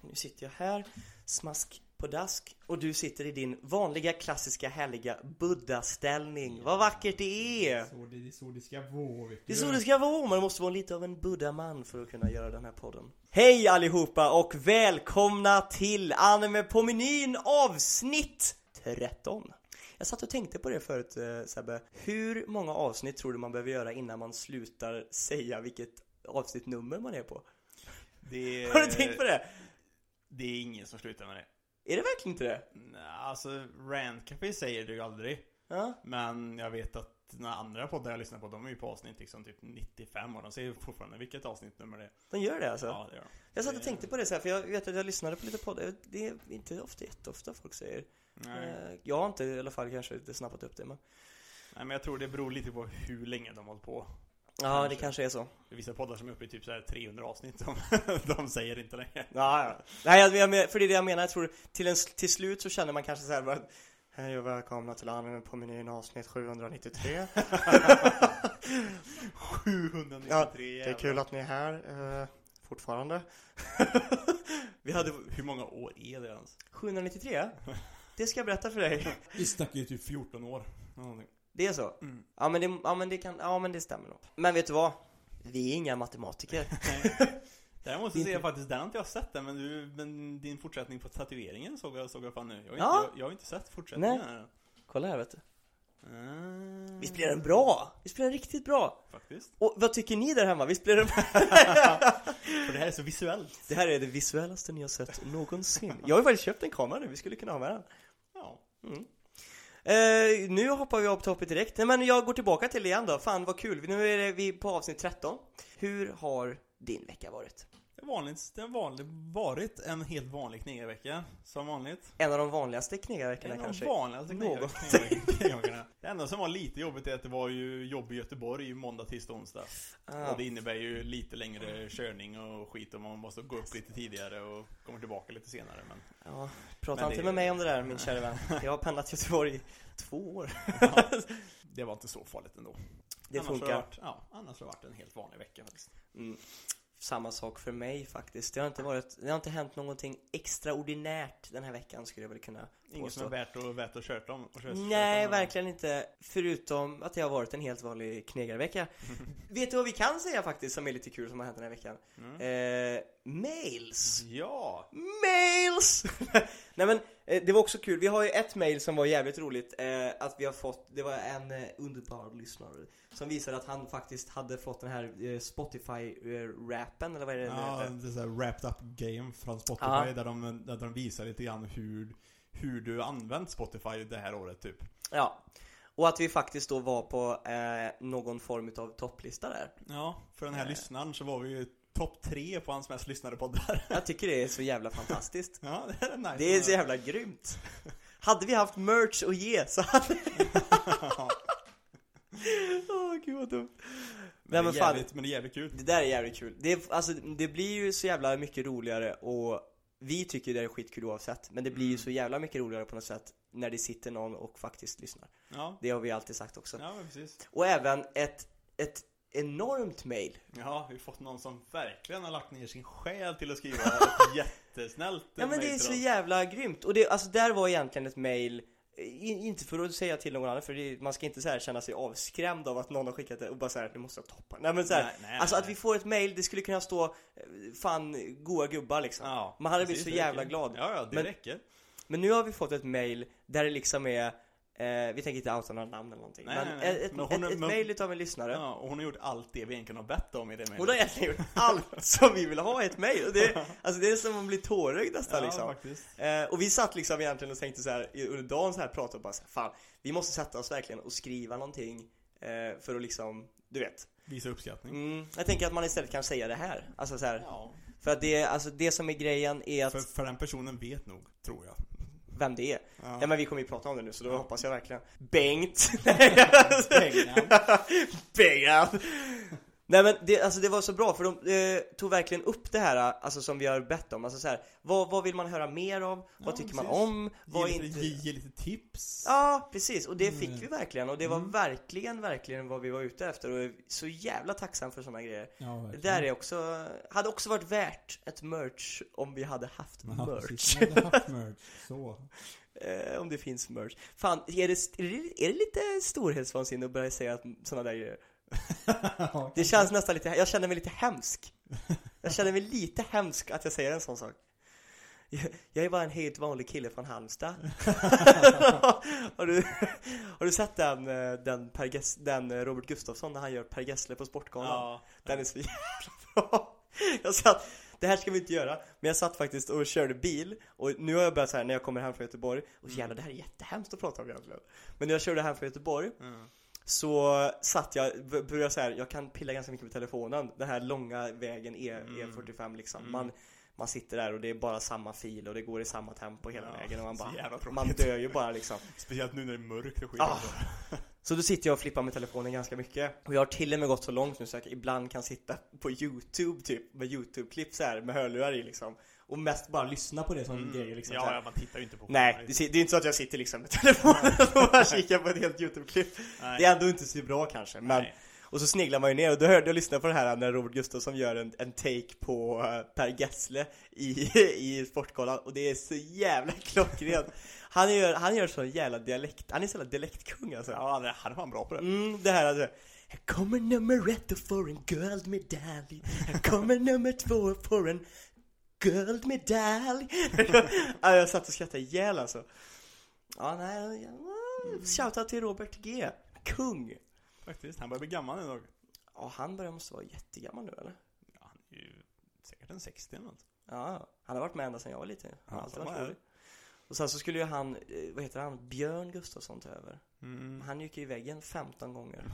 Nu sitter jag här, smask på dask och du sitter i din vanliga klassiska härliga buddha-ställning. Vad vackert det är! Så det, det är så det ska vara vet Det är du. så det ska vara, man måste vara lite av en buddha-man för att kunna göra den här podden. Hej allihopa och välkomna till Anime på menyn avsnitt 13. Jag satt och tänkte på det förut eh, Sebbe. Hur många avsnitt tror du man behöver göra innan man slutar säga vilket avsnittnummer man är på? Det Har du tänkt på det? Det är ingen som slutar med det. Är det verkligen inte det? Nej, alltså Rant Café säger det ju aldrig. Ja, Men jag vet att några andra poddar jag lyssnar på, de är ju på avsnitt liksom typ 95 och de säger fortfarande vilket avsnittnummer det är. de gör det alltså? Ja, det gör de. Jag satt och tänkte på det så här, för jag vet att jag lyssnade på lite poddar. Det är inte ofta, jätteofta folk säger. Nej. Eh, Jag har inte i alla fall kanske inte snappat upp det men. Nej, men jag tror det beror lite på hur länge de har hållit på. Ja, det Kanske. kanske är så. Det är vissa poddar som är uppe i typ så här 300 avsnitt, de, de säger inte längre. Ja, ja. Nej, jag, för det är det jag menar. Jag tror till, en, till slut så känner man kanske så här bara Hej och välkomna till anime på menyn avsnitt 793. 793 Ja, det är kul att ni är här eh, fortfarande. Vi hade Hur många år är det ens? 793. Det ska jag berätta för dig. Vi snackar ju typ 14 år. Det är så? Mm. Ja men det, ja, men det kan, ja men det stämmer nog. Men vet du vad? Vi är inga matematiker. Jag inte- faktiskt, den har inte jag sett den, men, du, men din fortsättning på tatueringen såg jag, såg jag fan nu. Jag har, Ja. inte, jag, jag har inte sett fortsättningen Nej. Kolla här vet du. Mm. Visst blir den bra? Visst blir den riktigt bra? Faktiskt. Och vad tycker ni där hemma? Visst blir den För det här är så visuellt. Det här är det visuellaste ni har sett någonsin. Jag har ju faktiskt köpt en kamera nu, vi skulle kunna ha med den. Ja. Eh, nu hoppar vi av på toppet direkt. Nej men jag går tillbaka till det igen då. Fan vad kul. Nu är det vi på avsnitt 13. Hur har din vecka varit? Det har vanligt, det har vanligt, varit en helt vanlig knegarvecka. Som vanligt. En av de vanligaste knegarveckorna En av kanske? de vanligaste knegarveckorna. Det enda som var lite jobbigt är att det var ju jobb i Göteborg måndag, tisdag, onsdag. Ah. Och det innebär ju lite längre körning och skit och man måste gå upp lite tidigare och kommer tillbaka lite senare. Men Ja, prata inte det- med mig om det där min kära vän. Jag har pendlat till Göteborg i två år. ja, det var inte så farligt ändå. Det annars Har det funkar. varit, ja, annars har det varit en helt vanlig vecka faktiskt. Mm. Samma sak för mig faktiskt. Det har inte varit, det har inte hänt någonting extraordinärt den här veckan skulle jag väl kunna Inget påstå. som är värt att, värt att köra om. Köra, Nej, om. verkligen inte. Förutom att det har varit en helt vanlig knegarvecka. Vet du vad vi kan säga faktiskt som är lite kul som har hänt den här veckan? Mm. Eh, mails! Ja! Mails! Nej men, det var också kul. Vi har ju ett mail som var jävligt roligt. Eh, att vi har fått, det var en eh, underbar lyssnare som visade att han faktiskt hade fått den här eh, Spotify-rappen, eller vad är det Ja, det är så här wrapped up game från Spotify där, de, där de visar lite grann hur, hur du använt Spotify det här året typ. Ja. Och att vi faktiskt då var på eh, någon form av topplista där. Ja, för den här Eh. lyssnaren så var vi ju topp tre på hans mest lyssnade poddar. Jag tycker det är så jävla fantastiskt. Ja, det är nice. Det är så jävla grymt. Hade vi haft merch att ge så hade... Åh gud vad dumt. Men, men det är fan, jävligt, men det är jävligt kul. det där är jävligt kul. Det, alltså, det blir ju så jävla mycket roligare och vi tycker det är skitkul oavsett. Men det blir ju Mm. så jävla mycket roligare på något sätt när det sitter någon och faktiskt lyssnar. Ja, Det har vi alltid sagt också. ja precis. Och även ett, ett enormt mail. Ja, vi har fått någon som verkligen har lagt ner sin själ till att skriva ett jättesnällt Ja men det är så jävla grymt. Och det, alltså där var egentligen ett mail inte för att säga till någon annan, för det, man ska inte så här känna sig avskrämd av att någon har skickat det och bara att det måste vara toppen. Nej men så här, Nej, nej, alltså nej, att vi får ett mail, det skulle kunna stå eh, fan goa gubbar liksom. Ja, Man hade blivit precis, så det jävla glad. Ja, ja, det Men- räcker. Men nu har vi fått ett mail där det liksom är eh, vi tänker inte outa några namn eller någonting. Nej, men nej, nej. ett, Men ett, hon ett men- mail utav en lyssnare. Ja, och hon har gjort allt det vi egentligen har bett om i det mejlet. Hon har egentligen gjort allt som vi vill ha i ett mail. Och det, alltså det är som att bli tårögd nästan ja, liksom. faktiskt. Eh, och vi satt liksom egentligen och tänkte så här under dagen så här pratade och bara så här, fan, vi måste sätta oss verkligen och skriva någonting eh, för att liksom, du vet. Visa uppskattning. Mm, jag tänker att man istället kan säga det här. Alltså så här, Ja. för att det, alltså det som är grejen är att, För, för den personen vet nog, tror jag. Vem det är. Ja. Ja men vi kommer ju prata om det nu så då Ja. hoppas jag verkligen. Bengt! Bengan. Bengan! Nej men det, alltså det var så bra för de eh, tog verkligen upp det här alltså som vi har bett om, alltså så här, vad, vad vill man höra mer av? Vad Ja, tycker man precis. om? Vad ge, inte? lite, ge, ge lite tips. Ja, precis. Och det fick Mm. vi verkligen. Och det var Mm. verkligen, verkligen vad vi var ute efter. Och så jävla tacksam för sådana grejer. Ja, Det där är också, hade också varit värt ett merch om vi hade haft Ja, merch. precis. Man hade haft merch. Så. Eh, om det finns merch. Fan, är det, är det, är det lite storhetsvansinne att börja säga att sådana där grejer? Det känns nästan lite, jag känner mig lite hemsk. Jag känner mig lite hemsk att jag säger en sån sak. Jag, är bara en helt vanlig kille från Halmstad. har, du, har du sett den, den, per Gess, den Robert Gustafsson när han gör Per Gessle på Sportgalan? Ja. Den är så jävla bra. Jag satt, det här ska vi inte göra, men jag satt faktiskt och körde bil och nu har jag börjat så här när jag kommer hem från Göteborg och jävlar det här är jättehemskt att prata om egentligen. Men när jag körde hem från Göteborg Mm. Så satt jag, började så här, jag kan pilla ganska mycket med telefonen Den här långa vägen E, Mm. E45 liksom Mm. man, man sitter där och det är bara samma fil och det går i samma tempo hela Ja, vägen och man bara. Man dör ju bara liksom Speciellt nu när det är mörkt och skit. Ah. Så då sitter jag och flippar med telefonen ganska mycket Och jag har till och med gått så långt nu så jag ibland kan sitta på youtube typ Med youtube-klipp så här med hörlurar i liksom Och mest bara lyssna på det som Mm. grejer liksom Ja, ja, man tittar ju inte på Nej, det, det är inte så att jag sitter liksom med telefonen och bara kikar på ett helt youtube-klipp. Det är ändå inte så bra kanske, men Nej. Och så sneglar man ju ner och då hörde jag lyssna på det här när Robert Gustafsson gör en, en take på eh, Per Gessle i, i Sportgalan och det är så jävla klockrent Han gör, han gör sån jävla dialekt, han är så jävla dialektkung alltså Ja, han är, han är fan bra på det. Mm, det här alltså Här kommer nummer ett och får en guldmedalj Här kommer nummer två och får en guldmedalj ja, Jag satt och skrattade ihjäl alltså Ja, nej, shoutout till Robert G Kung Faktiskt. Han börjar bli gammal nu dock. Ja, han börjar måste vara jättegammal nu eller? Ja, han är ju säkert en 60 eller något. Ja, han har varit med ända sedan jag var liten Han har Ja, alltid varit rolig Och sen så skulle ju han, eh, vad heter han, Björn Gustafsson ta över Mm. Han gick ju i väggen 15 gånger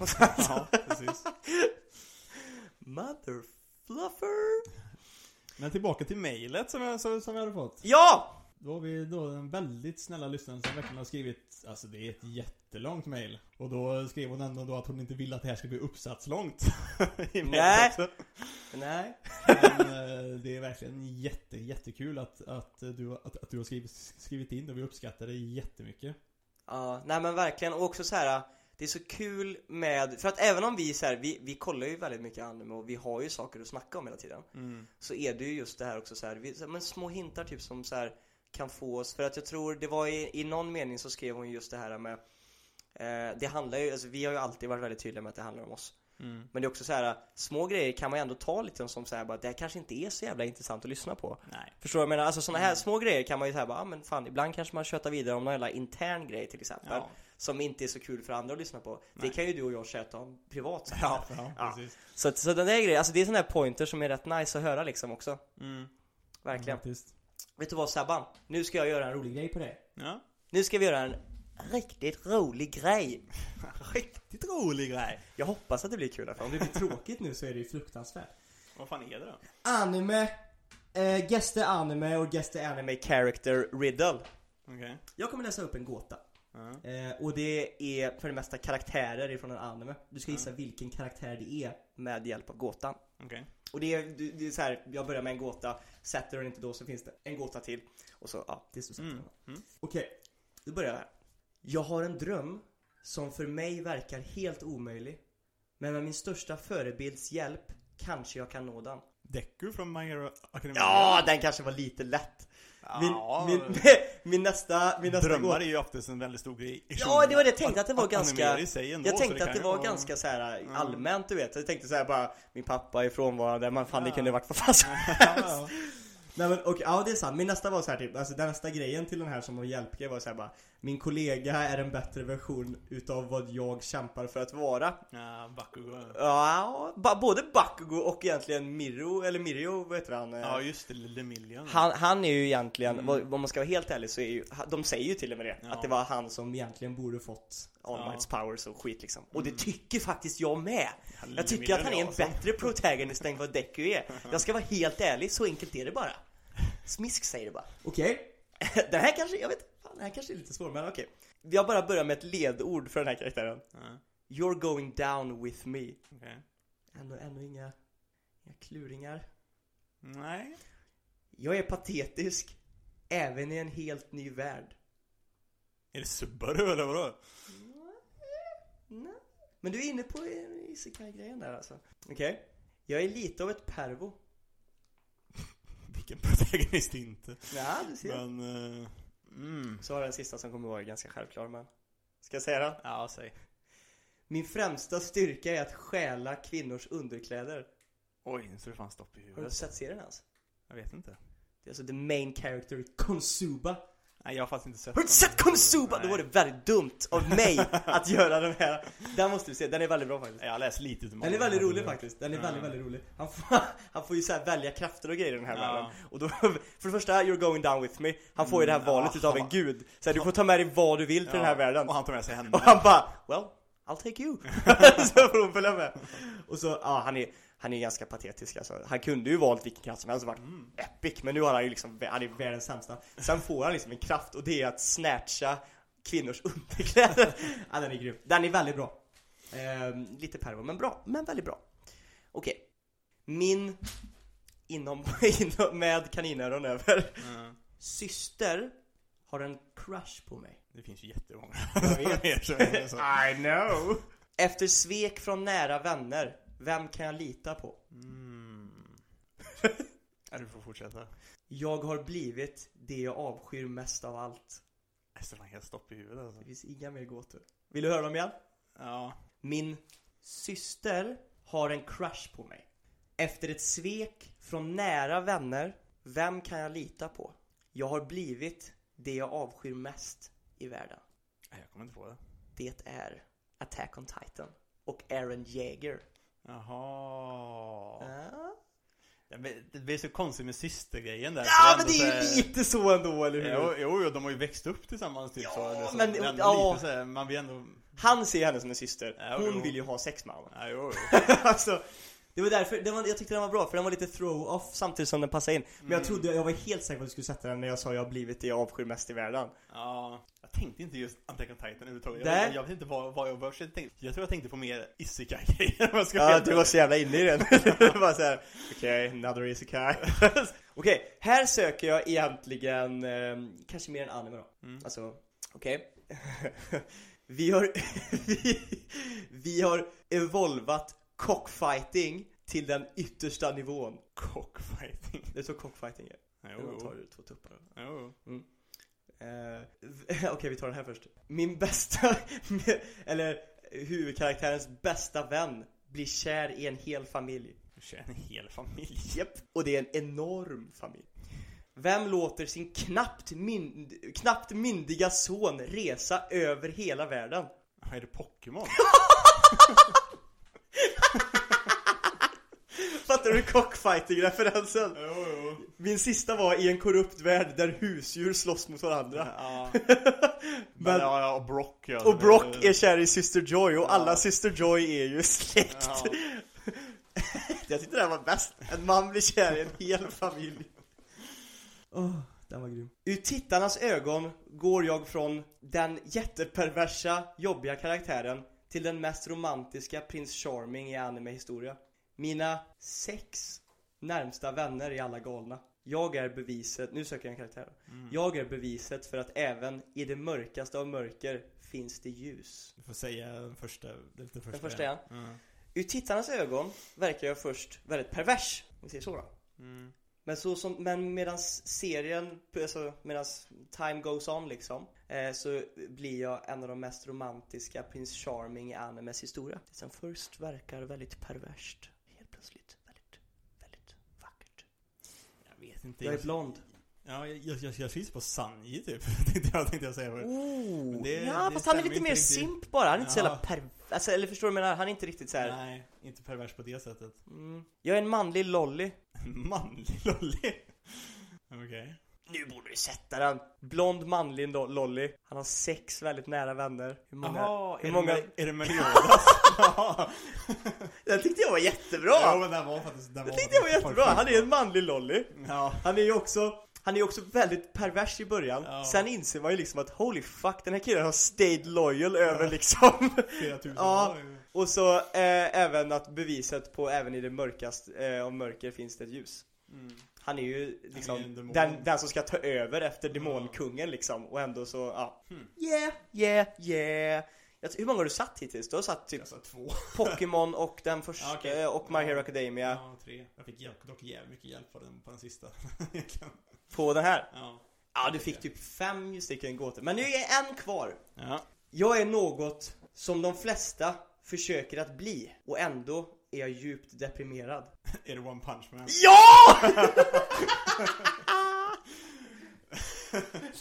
Ja, precis. Mother fluffer Men tillbaka till mejlet som jag, som, som jag hade fått. Ja! Då har vi då den väldigt snälla lyssnaren som verkligen har skrivit, alltså det är ett jättelångt mejl. Och då skrev hon ändå då att hon inte vill att det här ska bli uppsatslångt. I Nej. också. Nej Men eh, det är verkligen jätte, jättekul att, att, du, att, att du har skrivit, skrivit in och vi uppskattar det jättemycket. Ja, nej men verkligen och också så här. Det är så kul med, för att även om vi så här, vi, vi kollar ju väldigt mycket anime och vi har ju saker att snacka om hela tiden Mm. Så är det ju just det här också så här, vi, men små hintar typ som så här kan få oss, för att jag tror det var i, i någon mening så skrev hon just det här med eh, Det handlar ju, alltså vi har ju alltid varit väldigt tydliga med att det handlar om oss Mm. Men det är också så här små grejer kan man ju ändå ta lite som så här bara, det här kanske inte är så jävla intressant att lyssna på Nej. Förstår du vad jag menar? Alltså sådana här små grejer kan man ju säga bara, ah, men fan ibland kanske man köttar vidare om någon jävla intern grej till exempel Ja. Som inte är så kul för andra att lyssna på Det Nej. kan ju du och jag köta om privat så, Ja. Ja, Ja. så, så den där grejen, alltså det är sådana här pointer som är rätt nice att höra liksom också Mm. Verkligen Faktiskt. Vet du vad Sabban? Nu ska jag göra en rolig grej på dig Ja. Nu ska vi göra en riktigt rolig grej Riktigt rolig grej. Jag hoppas att det blir kul fall. Om det blir tråkigt nu så är det ju fruktansvärt. Vad fan är det då? Anime eh, Guess the anime och Guess the anime character riddle Okej. Jag kommer läsa upp en gåta Eh, Och det är för det mesta karaktärer ifrån en anime. Du ska gissa vilken karaktär det är med hjälp av gåtan. Okej. Och det är, det är så här, jag börjar med en gåta. Sätter den inte då så finns det en gåta till. Och så, ja, tills du sätter Mm. den Mm. Okej, då börjar jag här. Jag har en dröm som för mig verkar helt omöjlig Men med min största förebilds hjälp kanske jag kan nå den. Deku från My Hero Academia. Ja, den kanske var lite lätt Min, Ja, min, min nästa, min nästa Drömmar är ju oftast en väldigt stor grej. Ja, det var det jag tänkte att det var ganska ändå, Jag tänkte att det var vara- ganska så här Mm. allmänt du vet Jag tänkte så här bara Min pappa är frånvarande, man fan det Ja. kunde varit vad fan som ja. Nej men okej, ja det är sant. Min nästa var så här typ, alltså den nästa grejen till den här som var hjälpgrej var så här bara Min kollega är en bättre version utav vad jag kämpar för att vara Ja, Bakugo. Ja, ba, både Bakugo och egentligen Miro, eller Mirio, vad heter han? Ja, just det. Lille Million. Han, han är ju egentligen, Mm. om man ska vara helt ärlig så är ju, de säger ju till och med det Ja. Att det var han som egentligen borde fått All Ja. Mights powers och skit liksom Och det Mm. tycker faktiskt jag med Ja, Jag tycker att han är en bättre protagonist än vad Deku är Jag ska vara helt ärlig, så enkelt är det bara Smisk säger det bara Okej Den här kanske, jag vet fan, den här kanske är lite svår men okej Jag bara börjar med ett ledord för den här karaktären Ja, You're going down with me okej. Ändå, ändå inga, inga kluringar. Nej. Jag är patetisk, även i en helt ny värld. Är det Subaru eller vadå? Nej. Men du är inne på isekai-grejen där alltså. Okej. Jag är lite av ett pervo. Vilken protagonist inte. Ja, du ser. Men, eh, mm. Så har jag den sista som kommer vara ganska självklar men. Ska jag säga den? Ja, säg. Min främsta styrka är att stjäla kvinnors underkläder. Oj, nu står det fan stopp i Har du huvudet. sett serien ens? Jag vet inte. Det är alltså the main character i Konosuba. Nej, jag har faktiskt inte sett Har du inte sett Konosuba? Då var det väldigt dumt av mig att göra den här. Den måste du se, den är väldigt bra faktiskt. Jag har läst lite utav Den är väldigt rolig faktiskt, den är Ja. väldigt, väldigt rolig. Han får, han får ju så här välja krafter och grejer i den här Ja. världen. Och då, för det första, you're going down with me. Han får ju det här Mm, valet ja. utav en gud. Så här, du får ta med dig vad du vill till den här världen. Och han tar med sig henne. Och han bara, well, I'll take you. så får hon följa med. Och så, ja han är, han är ganska patetisk alltså. Han kunde ju valt vilken kraft som helst och varit Mm. epic. Men nu har han ju liksom, han är världens sämsta. Sen får han liksom en kraft och det är att snatcha kvinnors underkläder. ja den är grym. Den är väldigt bra. Ehm, lite pervo, men bra. Men väldigt bra. Okej. Min, inom, inom med kaninöron över, Mm. syster har en crush på mig. Det finns ju jättemånga. Jag vet. I know! Efter svek från nära vänner, vem kan jag lita på? Mm. Ja, du får fortsätta. Jag har blivit det jag avskyr mest av allt. Jag står fan helt stopp i huvudet alltså. Det finns inga mer gåtor. Vill du höra dem igen? Ja. Min syster har en crush på mig. Efter ett svek från nära vänner, vem kan jag lita på? Jag har blivit det jag avskyr mest i världen. Jag kommer inte på det. Det är Attack on Titan och Aaron Jaeger. Jaha. Ja, Det blir så konstigt med systergrejen där. ja men det är ju lite så ändå, eller hur? Jo, jo, jo, de har ju växt upp tillsammans typ Ja, så. så. men- Det är ändå ja. lite så här, man vill ändå... Han ser henne som en syster, Ja, hon jo. vill ju ha sex med honom. Ja, jo, jo. alltså, det var därför, det var, jag tyckte den var bra för den var lite throw-off samtidigt som den passade in. Men jag Mm. trodde, jag var helt säker på att du skulle sätta den när jag sa jag har blivit det jag avskyr mest i världen. Ja, jag tänkte inte just Attack on Titan överhuvudtaget. Nej. Jag, jag vet inte vad, vad jag. Jag, tänkte, jag tror jag tänkte på mer isekai-grejer om jag ska Ja, du var så jävla inne i den. Det var såhär, okej, another isekai. okej, här söker jag egentligen, eh, kanske mer än anime då. Mm. Alltså, okej. vi har, vi, vi har evolvat cockfighting till den yttersta nivån. Cockfighting. Det är så cockfighting är. Jo, Man tar jo. ut två tuppar. jo. Eh, Okej, vi tar den här först. Min bästa, eller huvudkaraktärens bästa vän blir kär i en hel familj. Du känner en hel familj. Japp. Och det är en enorm familj. Vem låter sin knappt, mynd, knappt myndiga son resa över hela världen? Är det Pokémon? Fattar du cockfighting-referensen? jo, jo. Min sista var i en korrupt värld där husdjur slåss mot varandra. Ja. Men- Men, ja, ja, och Brock ja. Och Brock är kär i Sister Joy och alla Sister Joy är ju släkt. Ja. Jag tyckte det här var bäst. En man blir kär i en hel familj. Åh, den var grym. Ur tittarnas ögon går jag från den jätteperversa, jobbiga karaktären till den mest romantiska Prince Charming i anime-historia. Mina sex närmsta vänner är alla galna. Jag är beviset, nu söker jag en karaktär. Jag är beviset för att även i det mörkaste av mörker finns det ljus. Du får säga den första. Den första, Den första ja. Mm. Ur tittarnas ögon verkar jag först väldigt pervers, om vi säger så då. Mm. Men så som, men medans serien, alltså medans time goes on liksom Så blir jag en av de mest romantiska Prince Charming i animes historia Det som först verkar väldigt perverst Helt plötsligt väldigt, väldigt vackert Jag vet inte. Jag är blond Ja, jag, jag, jag, jag på Sanji typ. tänkte jag, tänkte jag säga. förut. oh, det- Ja det fast han är lite mer riktigt. simp bara, han är inte så Ja. jävla per... Alltså, eller förstår du vad jag menar? Han är inte riktigt så här. Nej, inte pervers på det sättet. Mm. Jag är en manlig lolly Manlig lolly. Okej. Nu borde du sätta den! Blond manlig lo- lolly Han har sex väldigt nära vänner Hur många? Jaha, hur är, många? det, är det Meliodas? Den tyckte jag var jättebra! Ja, men den var faktiskt... Den Det var tyckte jag var jättebra, han är en manlig lolly Ja. Han är ju också Han är ju också väldigt pervers i början. Ja. Sen inser man ju liksom att holy fuck, den här killen har stayed loyal över liksom. Flera tusen Ja. år. Och så eh, även att beviset på även i det mörkaste eh, av mörker finns det ett ljus. Mm. Han är ju liksom är den, den som ska ta över efter demonkungen liksom och ändå så, ja. Hmm. Yeah, yeah, yeah. Hur många har du satt hittills? Du har satt typ Jag sa två. Pokémon och den första Ja, okej. och My Hero Academia Ja, tre. Jag fick hjälp, dock jävligt mycket hjälp på den, på den sista. På den här. ja. Ja, du fick typ fem stycken gåtor. Men nu är en kvar. ja. Jag är något som de flesta försöker att bli och ändå är jag djupt deprimerad. Är det One Punch Man? Ja!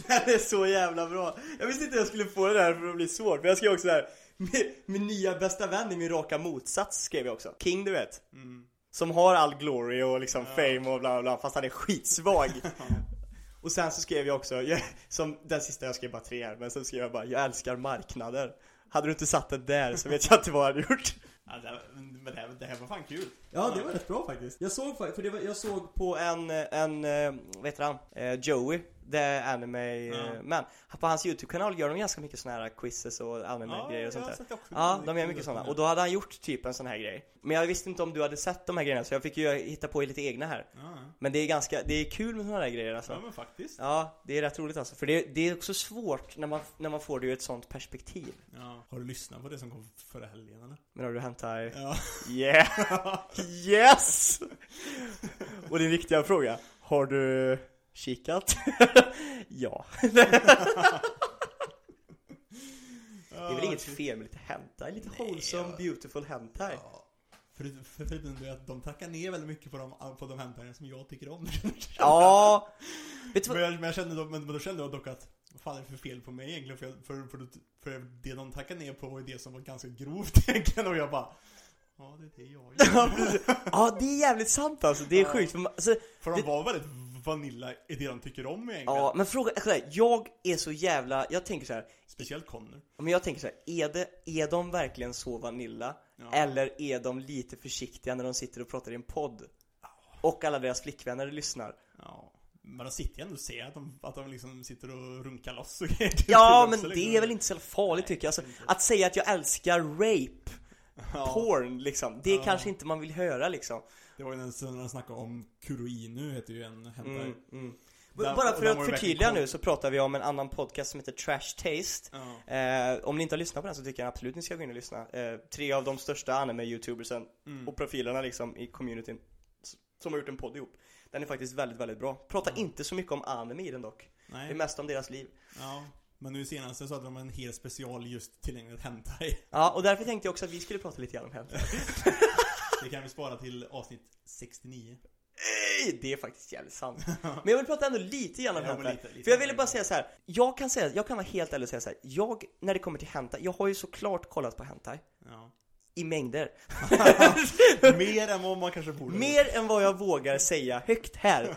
Den är så jävla bra. Jag visste inte jag skulle få det där för att bli svårt. Men jag skrev också där min, min nya bästa vän är min raka motsats skrev jag också. King du vet. Mm. Som har all glory och liksom fame och bla bla fast han är skitsvag. och sen så skrev jag också, jag, som den sista jag skrev bara tre här, men sen skrev jag bara Jag älskar marknader. Hade du inte satt det där så vet jag inte vad jag hade gjort. Ja, det, här- men det här, det här var fan kul. Ja, det var rätt bra faktiskt. Jag såg för det var, jag såg på en, en, eh, vad heter han? Eh, Joey, the anime Ja. eh, man. På hans YouTube-kanal gör de ganska mycket såna här quizzes och anime-grejer och sånt där. Ja, de gör mycket sådana. Och då hade han gjort typ en sån här grej. Men jag visste inte om du hade sett de här grejerna så jag fick ju hitta på lite egna här. Ja, Men det är ganska, det är kul med såna här grejer alltså. ja men faktiskt. Ja, det är rätt roligt alltså. För det, det är också svårt när man, när man får det ur ett sånt perspektiv. Ja. Har du lyssnat på det som kom förra helgen eller? Men har du hentai? Ja. Yeah! Yes! Och din viktiga fråga, har du kikat? ja. Det är väl inget fel med lite hentai? Lite wholesome, ja. beautiful hentai. Ja. För, för, förutom det att de tackar ner väldigt mycket på de, på de hämtarna som jag tycker om. Ja! Vet Men jag, men jag kände då, men, men då kände jag dock att vad fan är det för fel på mig egentligen? För, för, för, för det de tackade ner på var ju det som var ganska grovt egentligen och jag bara Ja, det är det jag Ja, gör. Ja, det är jävligt sant alltså. Det är Ja. sjukt. För man, alltså, För de Det- var väldigt vanilla i det de tycker om egentligen. ja, men fråga, alltså, jag är så jävla, jag tänker så här. Speciellt Connor. Men jag tänker så här, är, det, är de verkligen så vanilla? Ja. Eller är de lite försiktiga när de sitter och pratar i en podd? Och alla deras flickvänner lyssnar. Ja. Men de sitter ju ändå och ser att de, att de liksom sitter och runkar loss och grejer. Ja, men liksom. det är väl inte så farligt tycker jag. Alltså, att säga att jag älskar rape, Ja. porn liksom, det Ja. kanske inte man vill höra liksom. Det var ju när när de snackade om Kuroinu, heter ju en hentai. Mm, mm. Den- Bara för den att förtydliga nu så pratar vi om en annan podcast som heter Trash Taste. Ja. Eh, om ni inte har lyssnat på den så tycker jag absolut ni ska gå in och lyssna. Eh, tre av de största anime-youtubersen Mm. och profilerna liksom i communityn som har gjort en podd ihop. Den är faktiskt väldigt, väldigt bra. Pratar Mm. inte så mycket om anime i den dock. Det är Nej. mest om deras liv. Ja. Men nu senast så hade de en hel special just tillägnad hentai. Ja, och därför tänkte jag också att vi skulle prata lite grann om hentai. Det kan vi spara till avsnitt 69. Eh, Det är faktiskt jävligt sant. Men jag vill prata ändå lite grann om hentai. lite- lite. För jag ville bara säga så här. Jag kan säga, jag kan vara helt ärlig och säga så här. Jag, när det kommer till hentai, jag har ju såklart kollat på hentai. Ja. I mängder. Mer än vad man kanske borde. Mer än vad jag vågar säga högt här.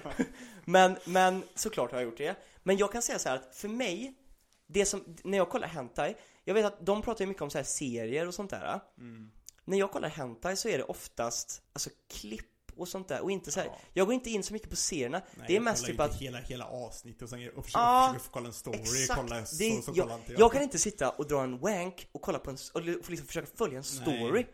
Men, men såklart har jag gjort det. Men jag kan säga så här att för mig, det som, när jag kollar hentai, jag vet att de pratar ju mycket om så här serier och sånt där. Mm. När jag kollar hentai så är det oftast, alltså klipp och sånt där och inte så här, Ja. jag går inte in så mycket på serierna. Nej, det är jag mest typ att hela, hela avsnitt och sen och försöker, Ja, försöker kolla en story, Exakt! kolla så, det, så jag, kollar inte jag kan inte sitta och dra en wank och kolla på en, och liksom försöka följa en story. Nej.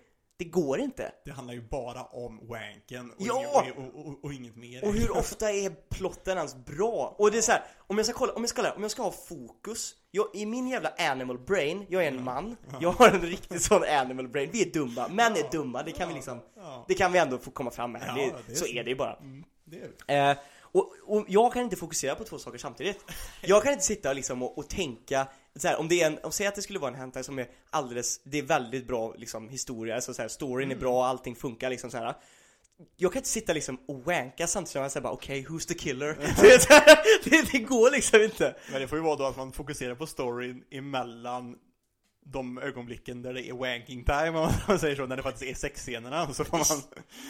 Det går inte. Det handlar ju bara om wanken och, Ja! inget, och, och, och inget mer. Och hur ofta är plotten ens bra? Och det är så här, om jag ska kolla, om jag ska, om jag ska ha fokus. Jag, I min jävla animal brain, jag är en man. Jag har en riktig sån animal brain, vi är dumma, män är dumma, det kan vi liksom Ja, Det kan vi ändå få komma fram med, Ja, det, det är så så. är det ju bara. Mm, det är det. eh, och, och jag kan inte fokusera på två saker samtidigt. Jag kan inte sitta liksom och, och tänka så här, om det är en, om säg att det skulle vara en hentai som är alldeles, det är väldigt bra liksom historia, alltså så här, storyn är bra, allting funkar liksom så här. Jag kan inte sitta liksom och wanka samtidigt som jag säger bara okej, who's the killer? det, det går liksom inte Men det får ju vara då att man fokuserar på storyn emellan de ögonblicken där det är wanking time om man säger så, när det faktiskt är sexscenerna så får man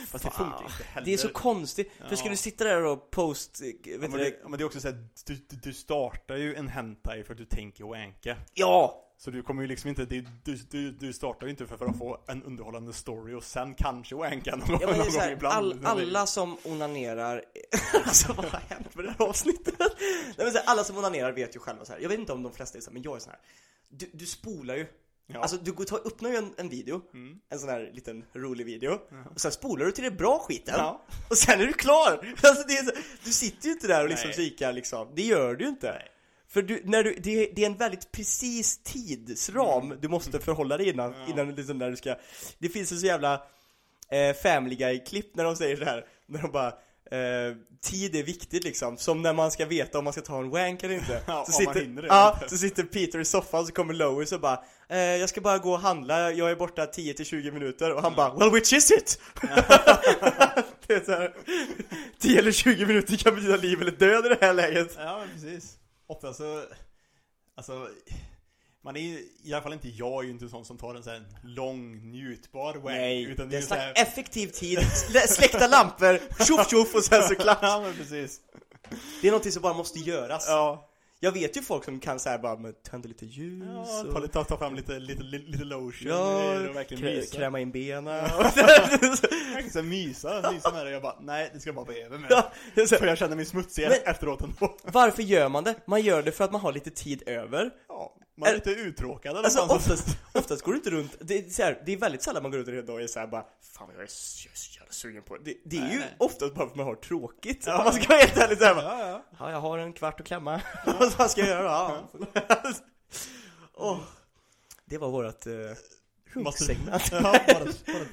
Fast det funkar inte heller Det är så konstigt, för ska Ja. du sitta där och post, eh, ja, vet men, du det, ja, men det är också så här, du, du, du startar ju en hentai för att du tänker wanka. Ja! Så du kommer ju liksom inte, du, du, du, startar ju inte för, för att få en underhållande story och sen kanske wanka någon, Ja, men någon här, gång ibland. all, alla som onanerar, alltså vad har hänt med det här avsnittet? Nej, men så här, alla som onanerar vet ju själva så här. jag vet inte om de flesta är så här, men jag är så här. Du, du spolar ju, Ja. alltså du går, tar, öppnar ju en, en video, Mm. en sån här liten rolig video, och sen spolar du till det bra skiten, Ja. och sen är du klar! Alltså det är så, du sitter ju inte där och liksom Nej. kikar liksom, det gör du ju inte. Nej. För du, när du, det, är, det är en väldigt precis tidsram du måste förhålla dig innan. Ja. innan liksom när du ska Det finns en så jävla eh, Family Guy-klipp när de säger så här när de bara eh, Tid är viktigt liksom, som när man ska veta om man ska ta en wank eller inte Ja, så sitter, Ja, så sitter Peter i soffan så kommer Lois och bara eh, Jag ska bara gå och handla, jag är borta 10-20 minuter och han bara Well which is it? det är så här, 10 eller 20 minuter kan betyda liv eller död i det här läget Ja, precis. Ofta så, alltså, man är ju, i alla fall inte jag, är ju inte sån som tar en sån här lång njutbar wank. Nej, utan det är en så slags här- effektiv tid, Slä- släckta lampor, tjoff tjoff och sen så klart Ja, men precis. Det är någonting som bara måste göras Ja, Jag vet ju folk som kan säga bara, men tända lite ljus ja och... ta, ta, fram lite, lite, lite, lite lotion Ja, och verkligen krä, mysa. kräma in benen Verkligen så här mysa, mysa med det. Jag bara, nej det ska bara vara över med. Ja, så För jag känner mig smutsig Men- efteråt ändå. Varför gör man det? Man gör det för att man har lite tid över Ja, man är Är- lite uttråkad eller Alltså oftast, oftast går du inte runt, det är, så här, det är väldigt sällan man går runt en hel dag och är såhär bara Fan jag är så, jävla sugen på det Det, det är Nej, ju nej. oftast bara för att man har tråkigt Ja. Om man ska vara helt ärlig såhär Ja, ja. Ja, jag har en kvart att klämma. Vad fan ska jag göra? Ja. Åh, det var vårat eh, runksegment. Ja,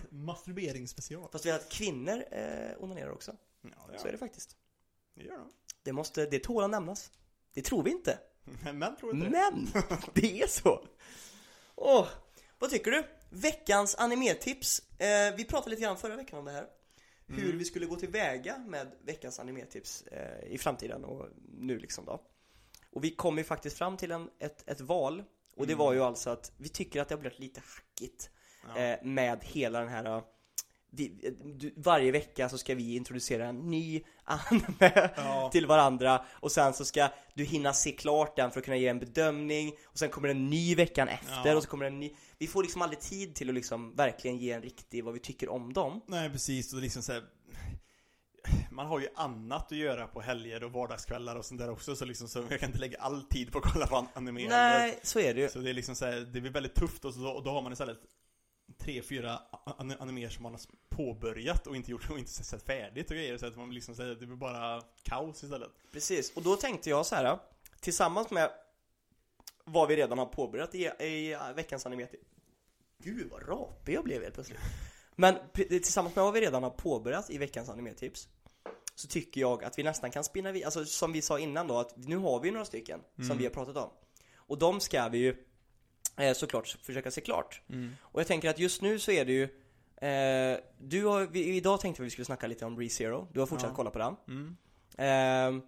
masturberingsspecial. Fast vi har att kvinnor eh, onanerar också. Ja, Så är det faktiskt. det gör de. Det måste, det tål att nämnas. Det tror vi inte. Men tror inte det. Men, det är så. Åh, vad tycker du? Veckans animetips. Eh, vi pratade lite grann förra veckan om det här. Hur Mm. vi skulle gå tillväga med veckans animetips eh, i framtiden och nu liksom då. Och vi kom ju faktiskt fram till en, ett, ett val. Och det Mm. var ju alltså att vi tycker att det har blivit lite hackigt Ja. eh, med hela den här du, varje vecka så ska vi introducera en ny anime Ja. till varandra. Och sen så ska du hinna se klart den för att kunna ge en bedömning. Och sen kommer en ny veckan efter Ja. och så kommer en ny. Vi får liksom aldrig tid till att liksom verkligen ge en riktig vad vi tycker om dem. Nej precis, och liksom så här, Man har ju annat att göra på helger och vardagskvällar och sånt där också. Så liksom så jag kan inte lägga all tid på att kolla på an- anime Nej, så är det ju. Så det är liksom så här, det blir väldigt tufft och, så, och då har man istället tre, fyra an- animer som man har påbörjat och inte gjort och inte sett färdigt och grejer så att man liksom säger det blir bara kaos istället. Precis, och då tänkte jag så här Tillsammans med vad vi redan har påbörjat i, i veckans animeti Gud vad rapig jag blev helt plötsligt. Men tillsammans med vad vi redan har påbörjat i veckans animetips Så tycker jag att vi nästan kan spinna vid, alltså som vi sa innan då att nu har vi några stycken som vi har pratat om. Och de ska vi ju eh, såklart försöka se klart Och jag tänker att just nu så är det ju eh, Du har, vi, idag tänkte vi att vi skulle snacka lite om ReZero, du har fortsatt Ja. kolla på den Mm. Ehm,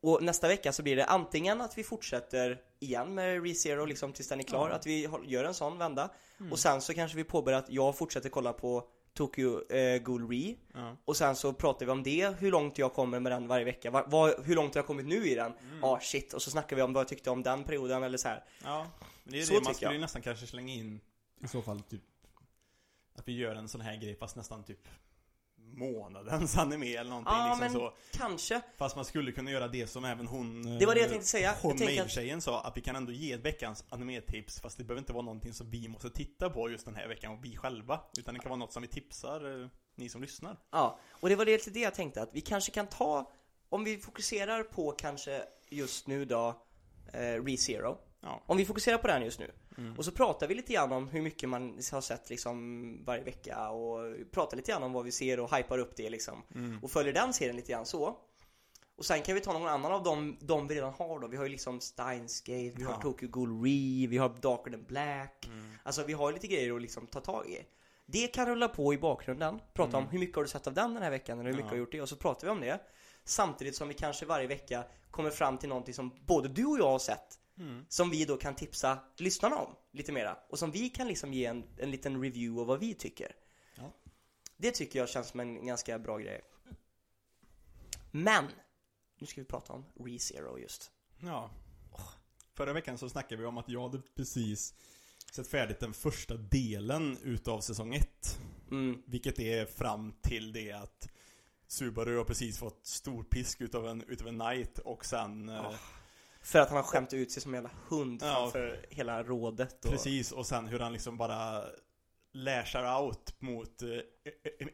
och nästa vecka så blir det antingen att vi fortsätter igen med ReZero liksom tills den är klar, Ja. att vi gör en sån vända. Och sen så kanske vi påbörjar att jag fortsätter kolla på Tokyo eh, Ghoul Re. Ja. Och sen så pratar vi om det, hur långt jag kommer med den varje vecka. Va, vad- hur långt har jag kommit nu i den? Ja, ah, shit. Och så snackar vi om vad jag tyckte om den perioden eller så här. Ja, men det är Så det man skulle ju nästan kanske slänga in I så fall typ. att vi gör en sån här grej fast nästan typ månadens anime eller någonting Ja, liksom men så. kanske. Fast man skulle kunna göra det som även hon Det var det jag eh, tänkte säga. Tänker att- sa att vi kan ändå ge ett veckans animetips fast det behöver inte vara någonting som vi måste titta på just den här veckan och vi själva. Utan det kan vara något som vi tipsar eh, ni som lyssnar. Ja, och det var lite det jag tänkte att vi kanske kan ta, om vi fokuserar på kanske just nu då, eh, ReZero. Ja. Om vi fokuserar på den just nu. Mm. Och så pratar vi lite grann om hur mycket man har sett liksom varje vecka och pratar lite grann om vad vi ser och hypar upp det liksom. Mm. Och följer den serien lite grann så. Och sen kan vi ta någon annan av dem, de vi redan har då. Vi har ju liksom Steins Gate, vi har Ja. Tokyo Ghoul Re, vi har Darker than Black. Mm. Alltså vi har lite grejer att liksom ta tag i. Det kan rulla på i bakgrunden. Prata om hur mycket har du sett av den den här veckan eller hur mycket Ja. har du gjort det och så pratar vi om det. Samtidigt som vi kanske varje vecka kommer fram till någonting som både du och jag har sett Mm. som vi då kan tipsa lyssnarna om lite mera. Och som vi kan liksom ge en, en liten review av vad vi tycker. Ja. Det tycker jag känns som en ganska bra grej. Men! Nu ska vi prata om ReZero just. Ja. Förra veckan så snackade vi om att jag hade precis sett färdigt den första delen utav säsong 1. Mm. Vilket är fram till det att Subaru har precis fått stor pisk utav en, utav en Knight och sen... Ja. För att han har skämt ut sig som en jävla hund Ja. framför hela rådet. Och... Precis, och sen hur han liksom bara lashar out mot eh, E-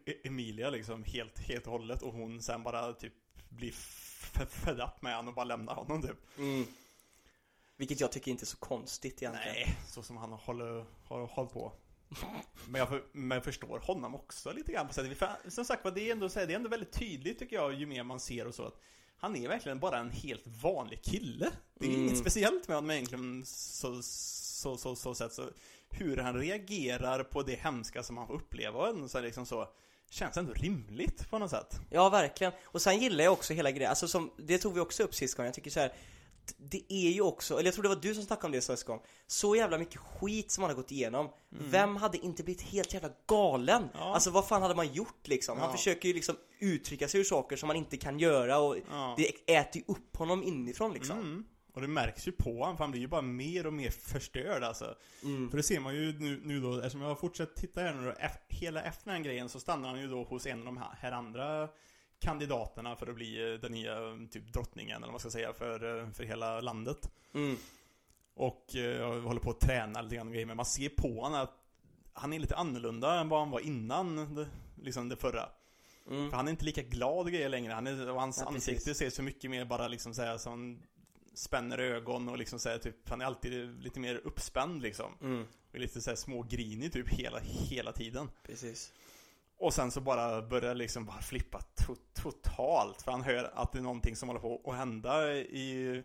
E- Emilia liksom helt, helt och hållet och hon sen bara typ blir fed up med honom och bara lämnar honom typ. Mm. Vilket jag tycker inte är så konstigt egentligen. Nej, så som han håller, har hållit på. Men jag, för, men jag förstår honom också lite grann på sättet. Som sagt det är ändå, det är ändå väldigt tydligt tycker jag ju mer man ser och så att han är verkligen bara en helt vanlig kille. Det är Mm. inget speciellt med honom egentligen så, så, så, så sätt. Så hur han reagerar på det hemska som han får uppleva så, liksom så känns ändå rimligt på något sätt. Ja, verkligen. Och sen gillar jag också hela grejen, alltså som, det tog vi också upp sist gången, jag tycker så här. Det är ju också, eller jag tror det var du som snackade om det gång Så jävla mycket skit som han har gått igenom Vem hade inte blivit helt jävla galen? Mm. Ja. Alltså vad fan hade man gjort liksom? Han Ja. försöker ju liksom uttrycka sig ur saker som man inte kan göra och Ja. det äter ju upp honom inifrån liksom Mm. Och det märks ju på honom, för han blir ju bara mer och mer förstörd alltså. Mm. För det ser man ju nu, nu då, eftersom jag har fortsatt titta här nu då, hela efter den här grejen så stannar han ju då hos en av de här, här andra kandidaterna för att bli eh, den nya eh, typ drottningen, eller vad man ska säga, för, eh, för hela landet. Mm. Och jag håller på att träna lite grann grejer, men man ser på honom att han är lite annorlunda än vad han var innan det, liksom det förra. Mm. För han är inte lika glad grejer längre. Han är, och hans Ja, ansikte ser så mycket mer bara liksom såhär som spänner ögon och liksom såhär typ, han är alltid lite mer uppspänd liksom. Mm. Och lite såhär smågrinig typ hela, hela tiden. Precis Och sen så bara börjar liksom bara flippa to- totalt. För han hör att det är någonting som håller på att hända i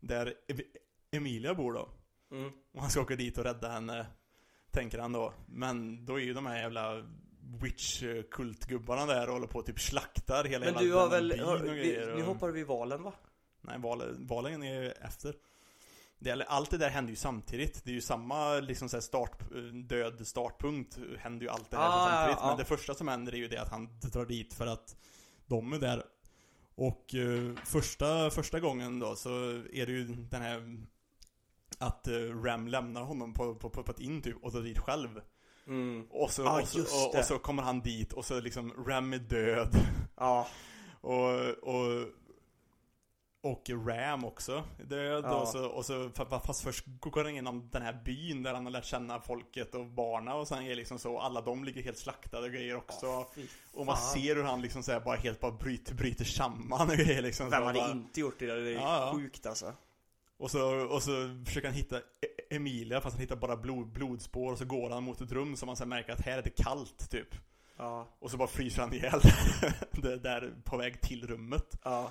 där E- Emilia bor då. mm. Och han ska åka dit och rädda henne, tänker han då. Men då är ju de här jävla witch-kultgubbarna där och håller på och typ slaktar hela Men du har väl, har, vi, nu hoppar vi valen va? Nej, valen, valen är efter. Det, allt det där händer ju samtidigt. Det är ju samma liksom så start, död startpunkt. Händer ju allt det här Ah, samtidigt. ja, ja. Men det första som händer är ju det att han drar dit för att de är där. Och eh, första, första gången då så är det ju den här att eh, Ram lämnar honom på, på, på, på ett in typ och drar dit själv. Mm. Och så, Ah, och, så, och, och så kommer han dit och så liksom Ram är död. Ja, Och, och, och Ram också död Ja. och, så, och så fa- fast först går han igenom den här byn där han har lärt känna folket och barna och sen är liksom så alla de ligger helt slaktade och grejer också fy och man ser hur han liksom så bara helt bara bryter, bryter samman och grejer liksom Vem hade bara, inte gjort det? där? Det är Ja, ja. sjukt alltså och, så, och så försöker han hitta E- Emilia fast han hittar bara blod, blodspår och så går han mot ett rum som man sen märker att här är det kallt typ Ja, och så bara fryser han ihjäl det där på väg till rummet ja,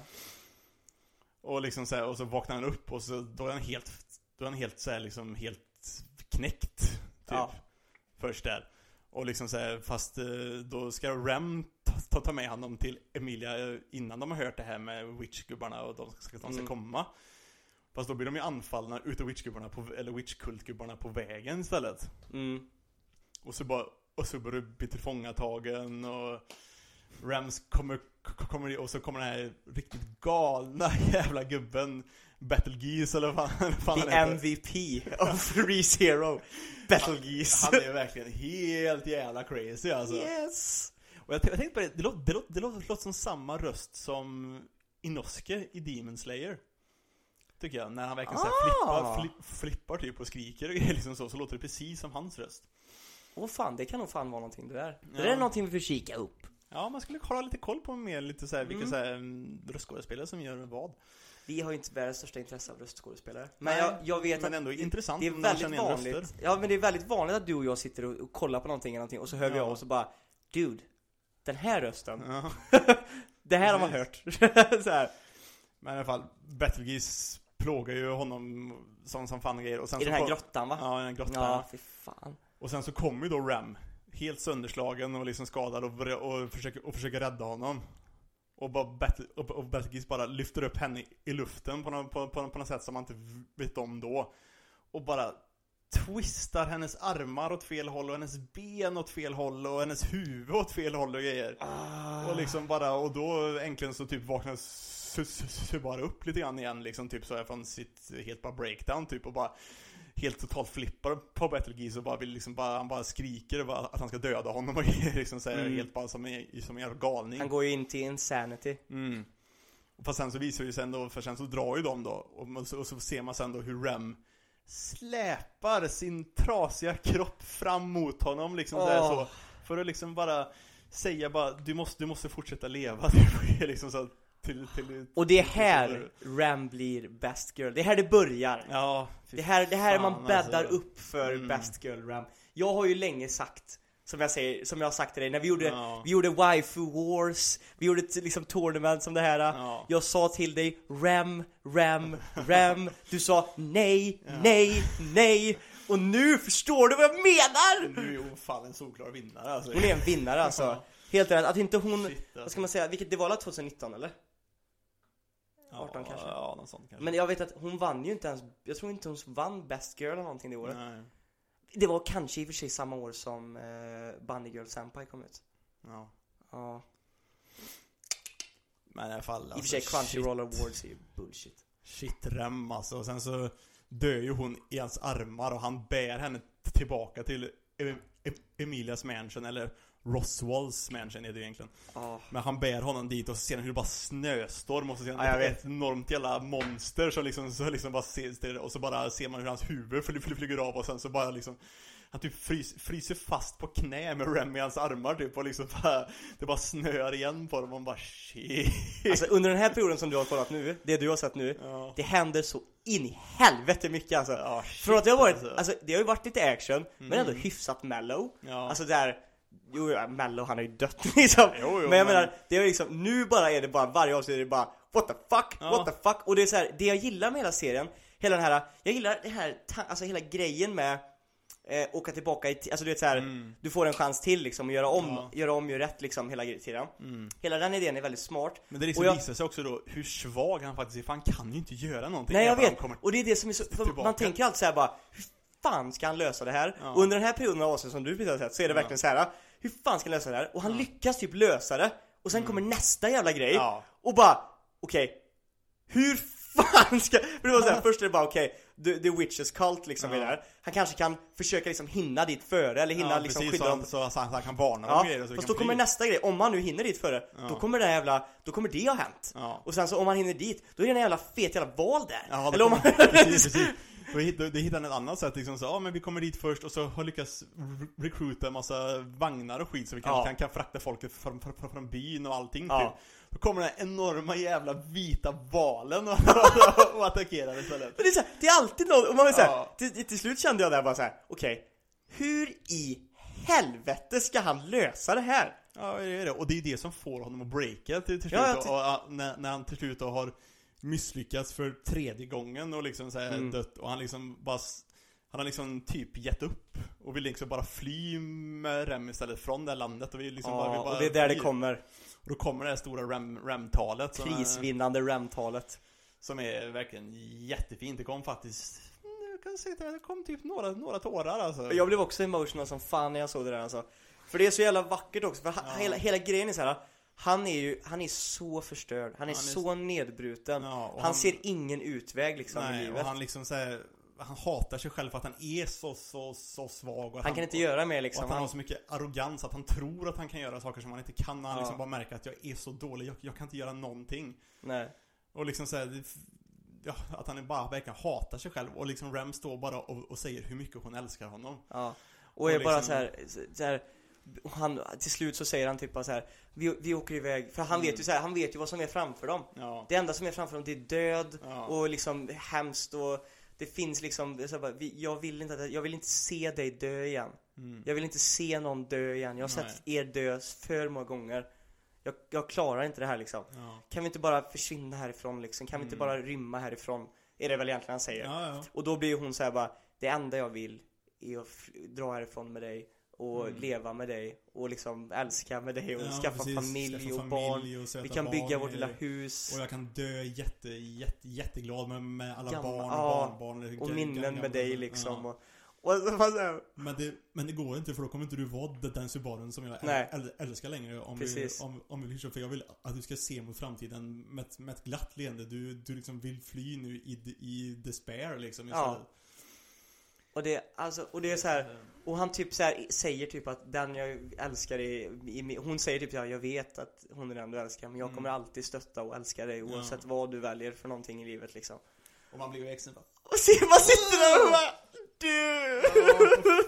Och liksom så här, och så vaknar han upp och så då är han helt Då är han helt så här, liksom helt knäckt Typ Ja. Först där Och liksom så här, fast eh, då ska Rem ta, ta, med honom till Emilia eh, Innan de har hört det här med witchgubbarna och de ska, de ska Mm. komma Fast då blir de ju anfallna utav witchgubbarna på, eller witchkultgubbarna på vägen istället mm. Och så bara, och så börjar du bli tillfångatagen och Rams kommer, kommer, och så kommer den här riktigt galna jävla gubben Battle Geese eller vad fan, fan The han. MVP of ReZero Battle Geese Han är verkligen helt jävla crazy alltså. Yes! Och jag, jag tänkte på det, det låter, det, låter, det låter, det låter som samma röst som Inosuke i Demon Slayer. Tycker jag, när han verkligen så Ah! flippar, flipp, flippar typ och skriker och liksom så, så låter det precis som hans röst. Åh fan, det kan nog fan vara någonting det där Det Ja. där är någonting vi får kika upp Ja, man skulle hålla lite koll på mer lite så här, vilka Mm. så här, mm, röstskådespelare som gör vad. Vi har ju inte världens största intresse av röstskådespelare Men Nej, jag, jag vet Men att ändå intressant det är väldigt vanligt röster. Ja men det är väldigt vanligt att du och jag sitter och, och kollar på någonting eller någonting och så hör vi Ja. av oss och bara Dude, den här rösten, Ja. det här har man hört så här. Men i alla fall, Battlegeese plågar ju honom som, som fan grejer. Och sen I så den här grottan va? Ja, i den grottan. Ja, fy fan Och sen så kommer ju då Ram, helt sönderslagen och liksom skadad och, och, försöker, och försöker rädda honom. Och, bara Battle, och, och bara lyfter upp henne i, luften på, något- på, på, på något sätt som man inte vet om då. Och bara twistar hennes armar åt fel håll och hennes ben åt fel håll och hennes huvud åt fel håll och grejer. ah. Och liksom bara, och då äntligen så typ vaknar su bara upp lite grann igen liksom typ så här från sitt helt bara breakdown typ och bara helt totalt flippar på Betelgeuse och bara vill liksom bara, han bara skriker bara att han ska döda honom och liksom så här, Mm. helt bara som en, som en galning. Han går ju in till insanity. Mm. Och Fast sen så visar ju sen då, för sen så drar ju de då och, så, och så ser man sen då hur Rem släpar sin trasiga kropp fram mot honom liksom så, här, Åh. så För att liksom bara säga bara du måste, du måste fortsätta leva liksom så till, till Och det är till- här Ram blir best girl. Det är här det börjar. Ja, Det här, det här fan, man bäddar alltså. upp för Mm. best girl Ram. Jag har ju länge sagt, som jag säger, som jag har sagt till dig, när vi gjorde, Ja. vi gjorde waifu wars, vi gjorde ett liksom tournament som det här. Ja. Jag sa till dig Ram, Ram, Ram. Du sa nej, nej, nej. Och nu förstår du vad jag menar! Nu är hon fan en solklar vinnare alltså Hon är en vinnare alltså. Helt rätt, att inte hon, Shit, alltså. vad ska man säga, vilket, det var väl 2019 eller? 18 ja, kanske. Ja, något sånt kanske Men jag vet att hon vann ju inte ens, jag tror inte hon vann Best Girl eller någonting det året. Nej. Det var kanske i och för sig samma år som eh, Bunny Girl Senpai kom ut. Ja. Ja. Men i alla fall I och för alltså, sig. Crunchyroll Awards är ju bullshit. Shit rem alltså. Och sen så dör ju hon i hans armar och han bär henne tillbaka till Emilias mansion, eller Roswalls mansion är det egentligen. Ja. Men han bär honom dit och så ser han hur det bara snöstorm och så ser han jag ett enormt jävla monster som liksom, så liksom bara ser, och så bara ser man hur hans huvud fly- fly- flyger av och sen så bara liksom han typ frys, fryser fast på knä med Rem i hans armar typ och liksom bara, det bara snöar igen på dem och man bara shit. Alltså under den här perioden som du har kollat nu, det du har sett nu, Ja. det händer så in i helvete mycket alltså. Ja, shit, Från att det har varit, alltså. alltså det har ju varit lite action, men ändå hyfsat mellow. Ja. Alltså där, jo ja, mellow han har ju dött liksom. Jo, jo, men jag men- menar, det är liksom, nu bara är det bara, varje avsnitt är det bara What the fuck, Ja. what the fuck? Och det är så här, det jag gillar med hela serien, hela den här, jag gillar det här, alltså hela grejen med eh, åka tillbaka i alltså du vet så här, du får en chans till liksom att göra om, Mm. Ja. göra om, göra rätt liksom hela tiden. Hela den idén är väldigt smart. Men det liksom Och jag- visar sig också då hur svag han faktiskt är, för han kan ju inte göra någonting Nej jag vet, och det är det som är så, man tänker alltid såhär bara Hur fan ska han lösa det här? Ja. Och under den här perioden av avsnitt som du precis har sett så är det verkligen så här. Hur fan ska han lösa det här? Och han lyckas typ lösa det Och sen kommer nästa jävla grej Mm. Ja. Och bara, okej Hur fan ska, för det var såhär, först är det bara okej the, the witches cult liksom det här Han kanske kan försöka liksom hinna dit före eller hinna liksom precis, skydda så, dem han, så, så, han, så han kan varna dem Ja, och grejer och så fast kan då kommer fly. nästa grej, om han nu hinner dit före, då kommer det här jävla, då kommer det ha hänt. Ja. Och sen så om han hinner dit, då är det en jävla fet jävla val där. Ja, Eller om man... precis, precis. Då hitt- då- då hittar han ett annat sätt liksom så, ja men vi kommer dit först och så har lyckats re- recruita en massa vagnar och skit så vi kan, Ja. kan, kan frakta folket från, från, från byn och allting Ja. typ. Då kommer den här enorma jävla vita valen och, och attackerar istället. Men det är, så här, det är alltid någon, och man vill säga, Ja. till, till slut kände jag där bara så här: okej, hur i helvete ska han lösa det här? Ja, det är det. Och det är det som får honom att breaka till, till slut. Ja, ty- och, ja, när, när han till slut då har misslyckats för tredje gången och liksom så här Mm. dött och han liksom bara han har liksom typ gett upp och vill liksom bara fly med Rem istället från det här landet och vi liksom bara, vi Ja, bara och det är där det flyr. kommer, Och då kommer det här stora Rem, Rem-talet är, prisvinnande RAM-talet. som är verkligen jättefint. Det kom faktiskt jag kan säga att det kom typ några, några tårar alltså. Jag blev också emotional som fan när jag såg det där alltså. För det är så jävla vackert också, för ha- hela, hela grejen är så här. Han är ju, han är så förstörd, han är, Han är så nedbruten Ja, han, han- ser ingen utväg liksom i Nej, livet och han liksom säger han hatar sig själv för att han är så, så, så svag och att Han kan inte göra mer liksom Och att han han, har så mycket arrogans att han tror att han kan göra saker som han inte kan. Och han Ja. liksom bara märker att jag är så dålig, jag, jag kan inte göra någonting. Nej Och liksom såhär, det- ja, att han bara verkligen hatar sig själv. Och liksom Rem står bara och, och säger hur mycket hon älskar honom. Ja, och Och är bara liksom- så här, så här och han, till slut så säger han typ bara så här, vi, vi åker iväg, för han vet ju så här, han vet ju vad som är framför dem Ja. Det enda som är framför dem det är död Ja. och liksom hemskt och det finns liksom, det så bara, vi, jag vill inte jag vill inte se dig dö igen Mm. Jag vill inte se någon dö igen, jag har Nej. sett er dö för många gånger jag, jag klarar inte det här liksom Ja. Kan vi inte bara försvinna härifrån liksom? Kan vi inte bara rymma härifrån? Är det väl egentligen han säger och då blir hon så här bara Det enda jag vill är att dra härifrån med dig och leva med dig och liksom älska med dig och Ja, skaffa precis. familj Skaffa och barn familj och Vi kan bygga och vårt lilla hus Och jag kan dö jätte, jätte, jätteglad med, med alla Gamla- barn och ja, barnbarn och G- minnen med dig liksom ja. och, Och Men det, men det går inte för då kommer inte du vara den Subarun som jag äl, älskar längre om vi, Precis. om, om vi vill För jag vill att du ska se mot framtiden med, ett- med ett glatt leende. Du, du liksom vill fly nu i, i despair liksom Ja. Och det, alltså, och det är så här, och han typ så här säger typ att den jag älskar är, i, hon säger typ ja, jag vet att hon är den du älskar men jag kommer alltid stötta och älska dig oavsett Ja. vad du väljer för någonting i livet liksom. Och man blir ju exen Och se, man sitter där och bara du!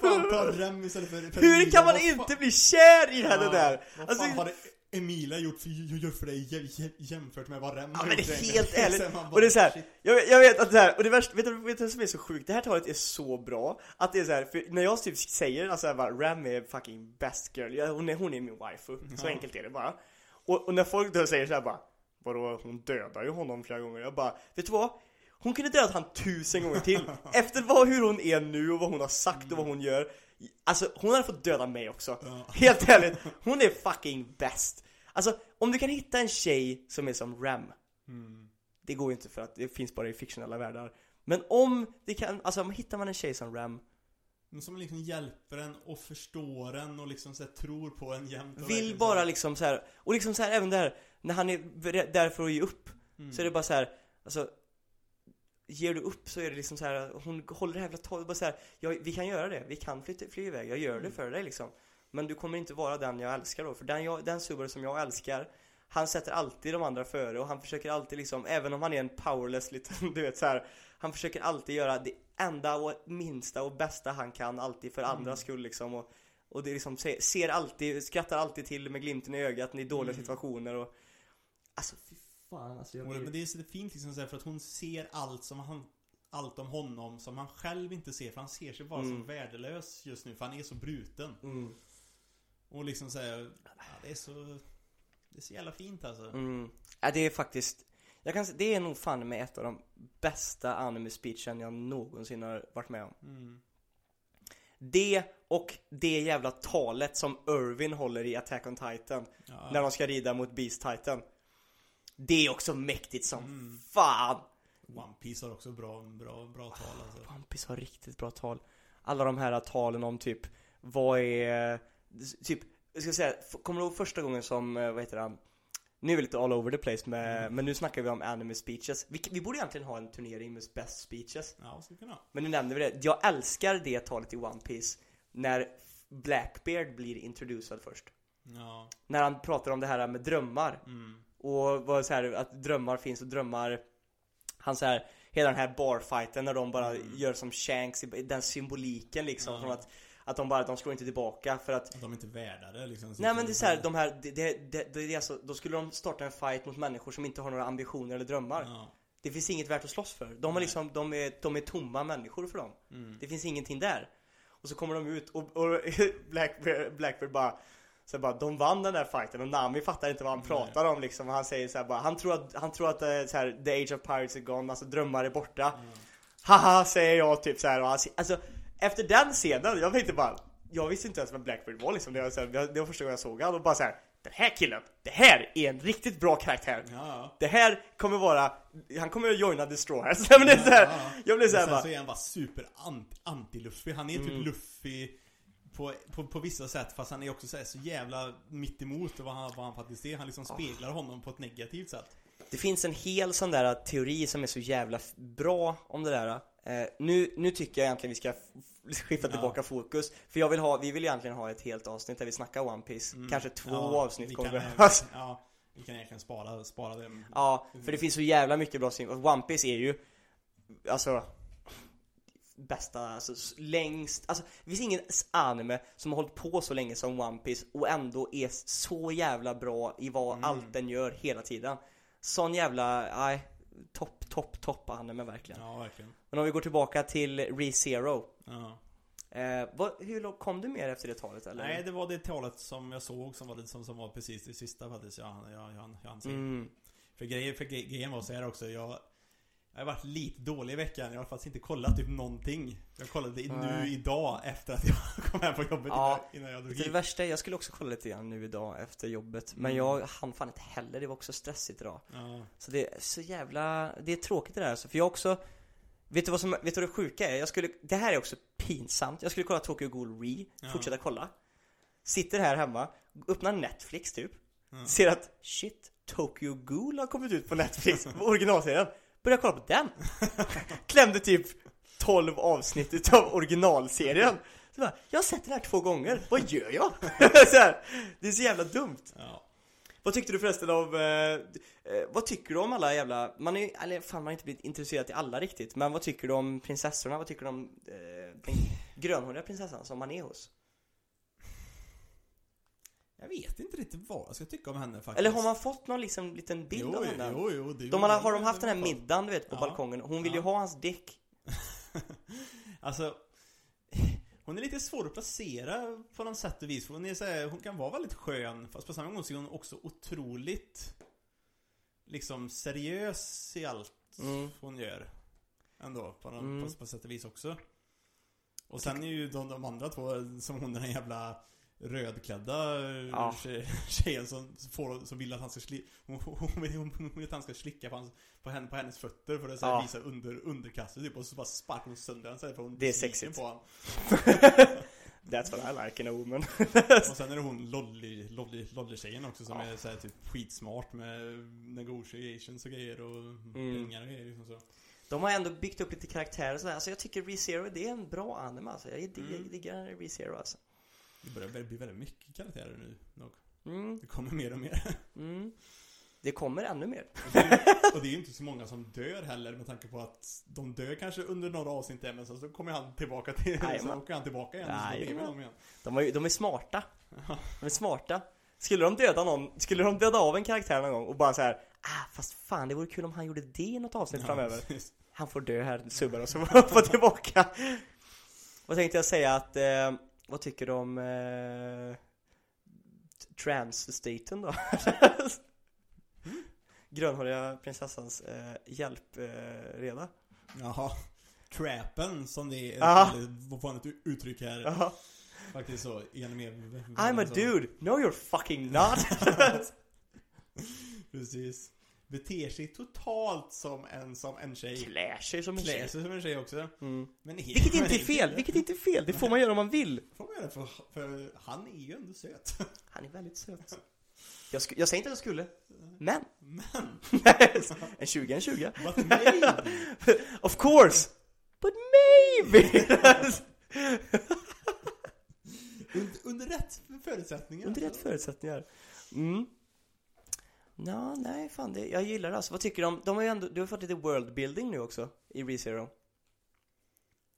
Fan ta rem istället för, för Hur kan man fan- inte bli kär i henne Ja, där? Vad Alltså, fan det Emilia gjort för, gjort för dig jä- jä- jämfört med vad Rem Ja men det är helt ärligt, bara, och det är så här, jag, jag vet att det här, och det värsta, vet du, vet du vad som är så sjukt? Det här talet är så bra, att det är så här, för när jag typ säger alltså bara Ram är fucking best girl, ja, hon, är, hon är min waifu, så Ja. enkelt är det bara. Och, och när folk då säger så här bara Vadå, hon dödar ju honom flera gånger, jag bara, vet du vad? Hon kunde dödat han tusen gånger till, efter vad, hur hon är nu och vad hon har sagt och vad hon gör Alltså hon hade fått döda mig också, Ja. helt ärligt, hon är fucking bäst Alltså, om du kan hitta en tjej som är som Ram Mm. det går ju inte för att det finns bara i fiktionella världar Men om det kan, alltså om hittar man en tjej som Ram Som liksom hjälper en och förstår en och liksom så här, tror på en jämt och Vill bara liksom så här, och liksom så här även där När han är där för att ge upp Mm. Så är det bara så här, alltså Ger du upp så är det liksom så här, hon håller det här jävla bara så här, ja, vi kan göra det, vi kan flytta, fly iväg, jag gör det Mm. för dig liksom Men du kommer inte vara den jag älskar då, för den, jag, den Subaru som jag älskar Han sätter alltid de andra före och han försöker alltid liksom, även om han är en powerless liten, du vet så här, Han försöker alltid göra det enda och minsta och bästa han kan alltid för andras Mm. skull liksom och, och det liksom ser, ser alltid, skrattar alltid till med glimten i ögat i dåliga Mm. situationer och Alltså fy fan alltså jag blir- men det är så fint liksom så här, för att hon ser allt som han allt om honom som han själv inte ser för han ser sig bara som Mm. värdelös just nu för han är så bruten. mm. Och liksom säga ja, det är så Det är så jävla fint alltså. Mm. Ja, det är faktiskt jag kan, det är nog fan med ett av de bästa anime speechen jag någonsin har varit med om. Mm. Det och det jävla talet som Irvin håller i Attack on Titan Ja. när de ska rida mot Beast Titan. Det är också mäktigt som Mm. fan! One Piece har också bra, bra, bra tal alltså. One Piece har riktigt bra tal. Alla de här talen om typ, vad är, typ, jag ska säga, kommer du ihåg första gången som, eh, vad heter han? Nu är vi lite all over the place med, men nu snackar vi om anime speeches. Vi, vi borde egentligen ha en turnering med best speeches. Ja, skulle kunna. Men nu nämnde vi det. Jag älskar det talet i One Piece när Blackbeard blir introducerad först. Ja. När han pratar om det här med drömmar. Mm. Och vad så här, att drömmar finns och drömmar Han så här Hela den här barfighten när de bara Mm. gör som Shanks, den symboliken liksom Ja. från att Att de bara, de slår inte tillbaka för att Att de inte är värda det liksom. Nej men det är så här, de här, det, det, det, det är alltså, då skulle de starta en fight mot människor som inte har några ambitioner eller drömmar Ja. Det finns inget värt att slåss för. De, Nej. liksom, de, är, de är tomma människor för dem Mm. Det finns ingenting där Och så kommer de ut och, och Blackbeard, Blackbeard bara så bara, de vann den där fighten och Nami fattar inte vad han Nej. pratar om liksom. Han säger så här bara, han tror att, han tror att eh, så här, the age of pirates är gone, alltså drömmar är borta. Haha, säger jag typ så här. Och han, alltså, efter den scenen, jag tänkte bara, jag visste inte ens vem Blackbeard var liksom. Det var, så här, det var första gången jag såg honom och bara så här, den här killen, det här är en riktigt bra karaktär. Ja. Det här kommer vara, han kommer att joina Destroyers. men det är så här, Ja. jag blev så här Men sen bara, så är han bara super anti- anti-Luffy. Han är typ Mm. Luffy på, på, på vissa sätt fast han är också så, här, så jävla mitt emot vad han, vad han faktiskt är. Han liksom speglar honom på ett negativt sätt. Det finns en hel sån där teori som är så jävla bra om det där. Eh, nu, nu tycker jag egentligen vi ska skifta Ja. tillbaka fokus. För jag vill ha, vi vill egentligen ha ett helt avsnitt där vi snackar One Piece. Mm. Kanske två Ja, avsnitt vi kommer kan, behövas. Ja, vi kan egentligen spara, spara det. Ja, för det finns så jävla mycket bra synpunkter. One Piece är ju, alltså bästa, alltså längst, alltså det finns ingen anime som har hållit på så länge som One Piece och ändå är så jävla bra i vad Mm. allt den gör hela tiden. Sån jävla, nej, topp, topp, topp anime verkligen. Ja, verkligen. Men om vi går tillbaka till ReZero. Ja. Eh, vad, hur långt kom du mer efter det talet eller? Nej, det var det talet som jag såg som var, det, som, som var precis det sista faktiskt. Jag, jag, jag, jag se. Mm. För grejen, för gre- grejen var så här också. Jag, jag har varit lite dålig i veckan. Jag har faktiskt inte kollat typ någonting. Jag kollade i- nu idag efter att jag kom hem på jobbet Ja. innan, jag drog Det hit. värsta är, jag skulle också kolla lite grann nu idag efter jobbet Men Mm. jag hann fan inte heller, det var också stressigt idag Ja. Så det är så jävla, det är tråkigt det där alltså, för jag också Vet du vad som, vet du vad det sjuka är? Jag skulle, det här är också pinsamt. Jag skulle kolla Tokyo Ghoul Re, Ja. fortsätta kolla. Sitter här hemma, öppnar Netflix typ. Ser att shit, Tokyo Ghoul har kommit ut på Netflix, originalserien. Börjar kolla på den. Klämde typ 12 avsnitt utav originalserien. Så bara, jag har sett den här två gånger, vad gör jag? så här, det är så jävla dumt. Ja. Vad tyckte du förresten av, eh, eh, vad tycker du om alla jävla, man är eller fan man har inte blivit intresserad till alla riktigt, men vad tycker du om prinsessorna? Vad tycker du om eh, den grönhåriga prinsessan som man är hos? Jag vet inte riktigt vad jag ska tycka om henne faktiskt. Eller har man fått någon liksom liten bild jo, av henne? Jo, jo, det De har, har de haft den här middagen du vet på Ja. balkongen, hon vill ju Ja. ha hans dick Alltså, hon är lite svår att placera på något sätt och vis. Hon, är så här, hon kan vara väldigt skön, fast på samma gång så är hon också otroligt liksom seriös i allt Mm. hon gör. Ändå, på, någon, Mm. på, på sätt och vis också. Och sen är ju de, de andra två, som hon den jävla rödklädda Ja. tje, tjejen som, får, som vill att han ska sli, hon, hon, hon, vill- att han ska slicka på, hans, på, henne, på hennes fötter för att så här, Ja. visa under, underkastet typ, och så bara sparkar hon sönder den så här, för hon Det är sexigt. på honom. That's what I like in a woman Och sen är det hon lolly, lolly, lolly-tjejen också som är så här, typ skitsmart med negotiations och grejer och Mm. pengar och grejer liksom så. De har ändå byggt upp lite karaktärer och sådär, alltså jag tycker ReZero det är en bra anime alltså, jag diggar, Mm. diggar ReZero alltså Det börjar bli väldigt mycket karaktärer nu nog. mm, Det kommer mer och mer. mm. Det kommer ännu mer Och det, är, och det är ju inte så många som dör heller med tanke på att de dör kanske under några avsnitt men sen så kommer han tillbaka till, så åker han tillbaka igen och så de igen. De, är, de är smarta. De är smarta. Skulle de döda någon, skulle de döda av en karaktär någon gång och bara så här, ah fast fan det vore kul om han gjorde det i något avsnitt framöver. precis. Han får dö här, subbar och så får tillbaka. Vad tänkte jag säga att, eh, vad tycker du om eh, transstaten då? Grönhåriga prinsessans eh, hjälpreda. Jaha. Trappen som det är Ja. ett uttryck här. Jaha. Faktiskt så, i anime. I'm a dude, no you're fucking not! Precis. Beter sig totalt som en, som en tjej. Klär sig som en Klär tjej. sig som en tjej också. Mm. Men Vilket inte är fel, vilket inte är fel, det får man göra om man vill. får man göra för, för han är ju ändå söt. Han är väldigt söt. Jag, jag säger inte att jag skulle, men. Men, en 20 en 20. but maybe. Of course! But maybe! under, under rätt förutsättningar. Under rätt förutsättningar. Mm. Nå, nej fan, det, jag gillar det alltså. Vad tycker du om, de har ju ändå, du har fått lite worldbuilding nu också i ReZero.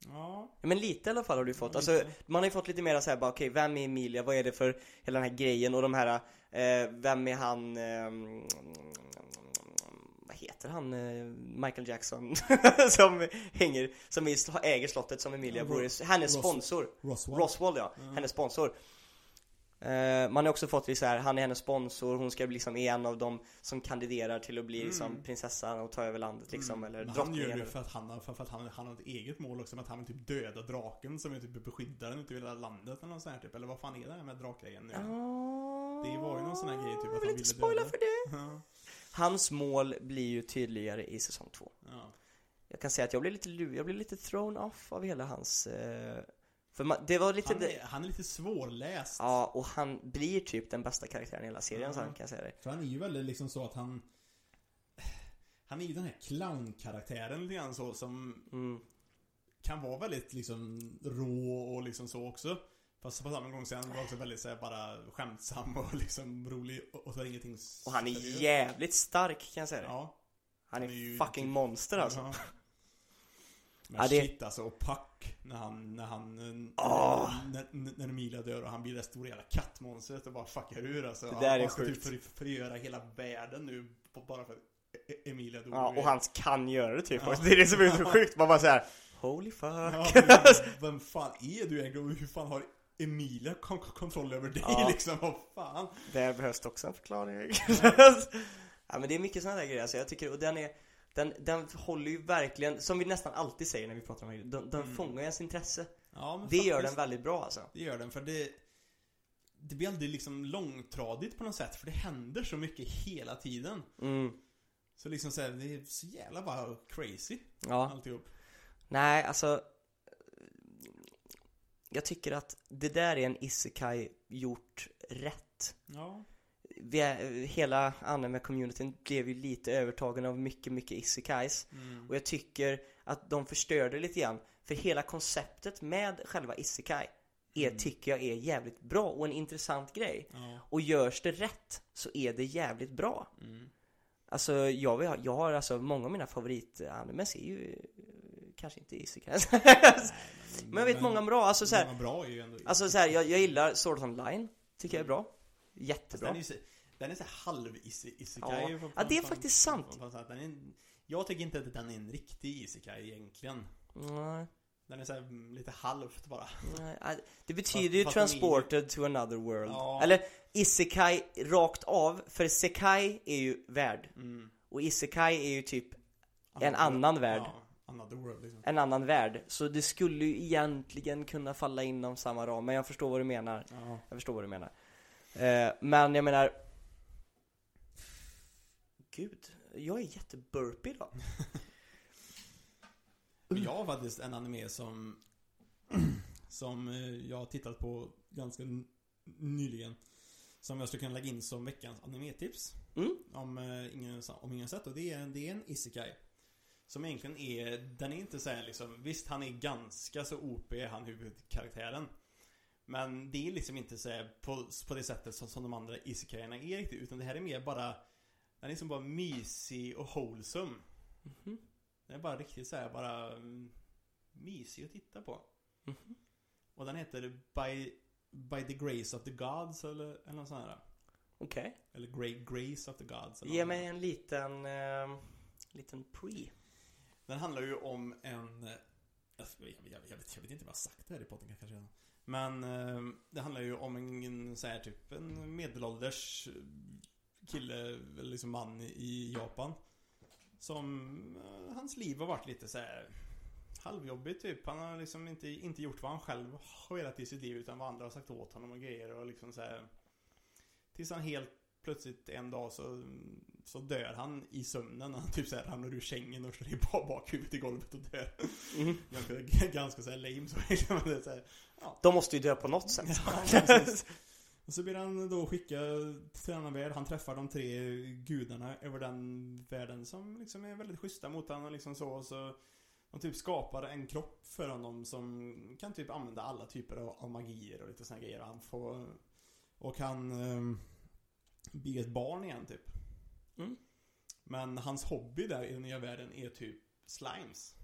Ja. Ja, Men lite i alla fall har du fått. Ja, Alltså, man har ju fått lite mer såhär bara, okej, vem är Emilia? Vad är det för hela den här grejen? Och de här, eh, vem är han, eh, vad heter han, eh, Michael Jackson, som hänger, som äger slottet som Emilia Ja, bor i. Hennes Ros- sponsor. Roswell. Roswell ja, hennes sponsor. Eh, man har också fått så här, han är hennes sponsor, hon ska liksom är en av dem som kandiderar till att bli liksom prinsessan och ta över landet liksom, eller Mm. Men han gör det eller- för att han har, för att han, han har ett eget mål också med att han vill typ döda draken som är typ beskyddaren ute i hela landet eller något sånt här typ. Eller vad fan är det här med drakgrejen nu? Ja, Det var ju någon sån här grej typ att han vill inte ville spoila döda. för det. Hans mål blir ju tydligare i säsong två. ja. Jag kan säga att jag blev lite jag blev lite thrown off av hela hans eh, För man, det var lite Han, är, han är lite svårläst. Ja, och han blir typ den bästa karaktären i hela serien så Ja. kan säga det För han är ju väldigt liksom så att han... Han är ju den här clownkaraktären lite grann så som mm. kan vara väldigt liksom rå och liksom så också. Fast på samma gång så är han också väldigt så här, bara skämtsam och liksom rolig och, så är ingenting Och han är jävligt stark kan jag säga det Ja. han är, han är ju fucking typ- monster alltså Ja. Men Ja, det- shit alltså, och Puck när han, när han, Åh. när, när, Emilia dör och han blir det stora jävla kattmonstret och bara fuckar ur alltså. Det där är han ska sjukt. typ för, förgöra hela världen nu bara för att E- E- Emilia dog. Ja, och han kan göra det typ Ja. Det är det som är så sjukt, man bara såhär Holy fuck Ja, vem fan är du egentligen och hur fan har Emilia kon- kontroll över dig Ja. liksom? Vad fan? Där behövs det också en förklaring Ja men det är mycket sådana där grejer alltså, jag tycker, och den är den, den håller ju verkligen, som vi nästan alltid säger när vi pratar om det, den, den Mm. fångar ju ens intresse Ja, Det gör den väldigt bra alltså Det gör den, för det Det blir aldrig liksom långtradigt på något sätt, för det händer så mycket hela tiden. mm. Så liksom så här, det är så jävla bara crazy Ja, alltihop. nej alltså jag tycker att det där är en isekai gjort rätt. Ja. Vi är, hela anime-communityn blev ju lite övertagen av mycket, mycket isekais. Mm. Och jag tycker att de förstörde lite grann. För hela konceptet med själva isekai är, Mm. tycker jag är jävligt bra och en intressant grej. Ja. Och görs det rätt så är det jävligt bra. Mm. Alltså jag, vill ha- jag har alltså, många av mina favoritanimes är ju kanske inte isekais. Men jag vet många bra, alltså så här, Många bra är ju ändå Alltså så här, jag, jag gillar Sword Online, tycker jag är bra. Jättebra. Den är den är så halv isekai. Ja. Ja, det är faktiskt sant. Den är, jag tycker inte att den är en riktig isekai egentligen. Nej, Den är så här, lite halvt bara. nej. Det betyder ju transported to another world. Ja. Eller isekai rakt av, för sekai är ju värld. Mm. Och isekai är ju typ en annan värld. Ja, world liksom. en annan värld. Så det skulle ju egentligen kunna falla inom samma ram, men jag förstår vad du menar. Ja. Jag förstår vad du menar. Eh, men jag menar... Gud, jag är jätteburpig idag. Jag har faktiskt en anime som Som eh, jag har tittat på ganska nyligen Som jag skulle kunna lägga in som veckans animetips Mm. Om eh, ingen, om ingen sett och det är, det är en isekai Som egentligen är, den är inte så här liksom Visst han är ganska så OP han huvudkaraktären Men det är liksom inte så på, på det sättet som, som de andra isekaierna är riktigt Utan det här är mer bara Den är liksom bara mysig och wholesome Mhm. den är bara riktigt så här, bara mm, mysig att titta på. Mhm. Och den heter By, By the Grace of the Gods eller, eller något sånt här. Okej. Eller Great Grace of the Gods. Ge mig en liten, eh, liten pre. Den handlar ju om en... Jag, jag, jag, jag, vet, jag vet inte vad jag har sagt det här i podden kanske redan. Men eh, det handlar ju om en, så här typ en medelålders kille, eller liksom man i Japan. Som, eh, hans liv har varit lite så här halvjobbigt typ. Han har liksom inte, inte gjort vad han själv har velat i sitt liv utan vad andra har sagt åt honom och grejer och liksom så här. Tills han helt plötsligt en dag så, så dör han i sömnen. Han typ så här ramlar ur sängen och slår i bak- bakhuvudet i golvet och dör. Mm. Ganska, ganska så här lame så. liksom. Det så här, De måste ju dö på något sätt. Ja. Och så blir han då skickad till en annan värld. Han träffar de tre gudarna över den världen som liksom är väldigt schyssta mot honom och liksom så. Och så de typ skapar en kropp för honom som kan typ använda alla typer av, av magier och lite såna grejer. Han får... Och han um, blir ett barn igen typ. Mm. Men hans hobby där i den nya världen är typ slimes.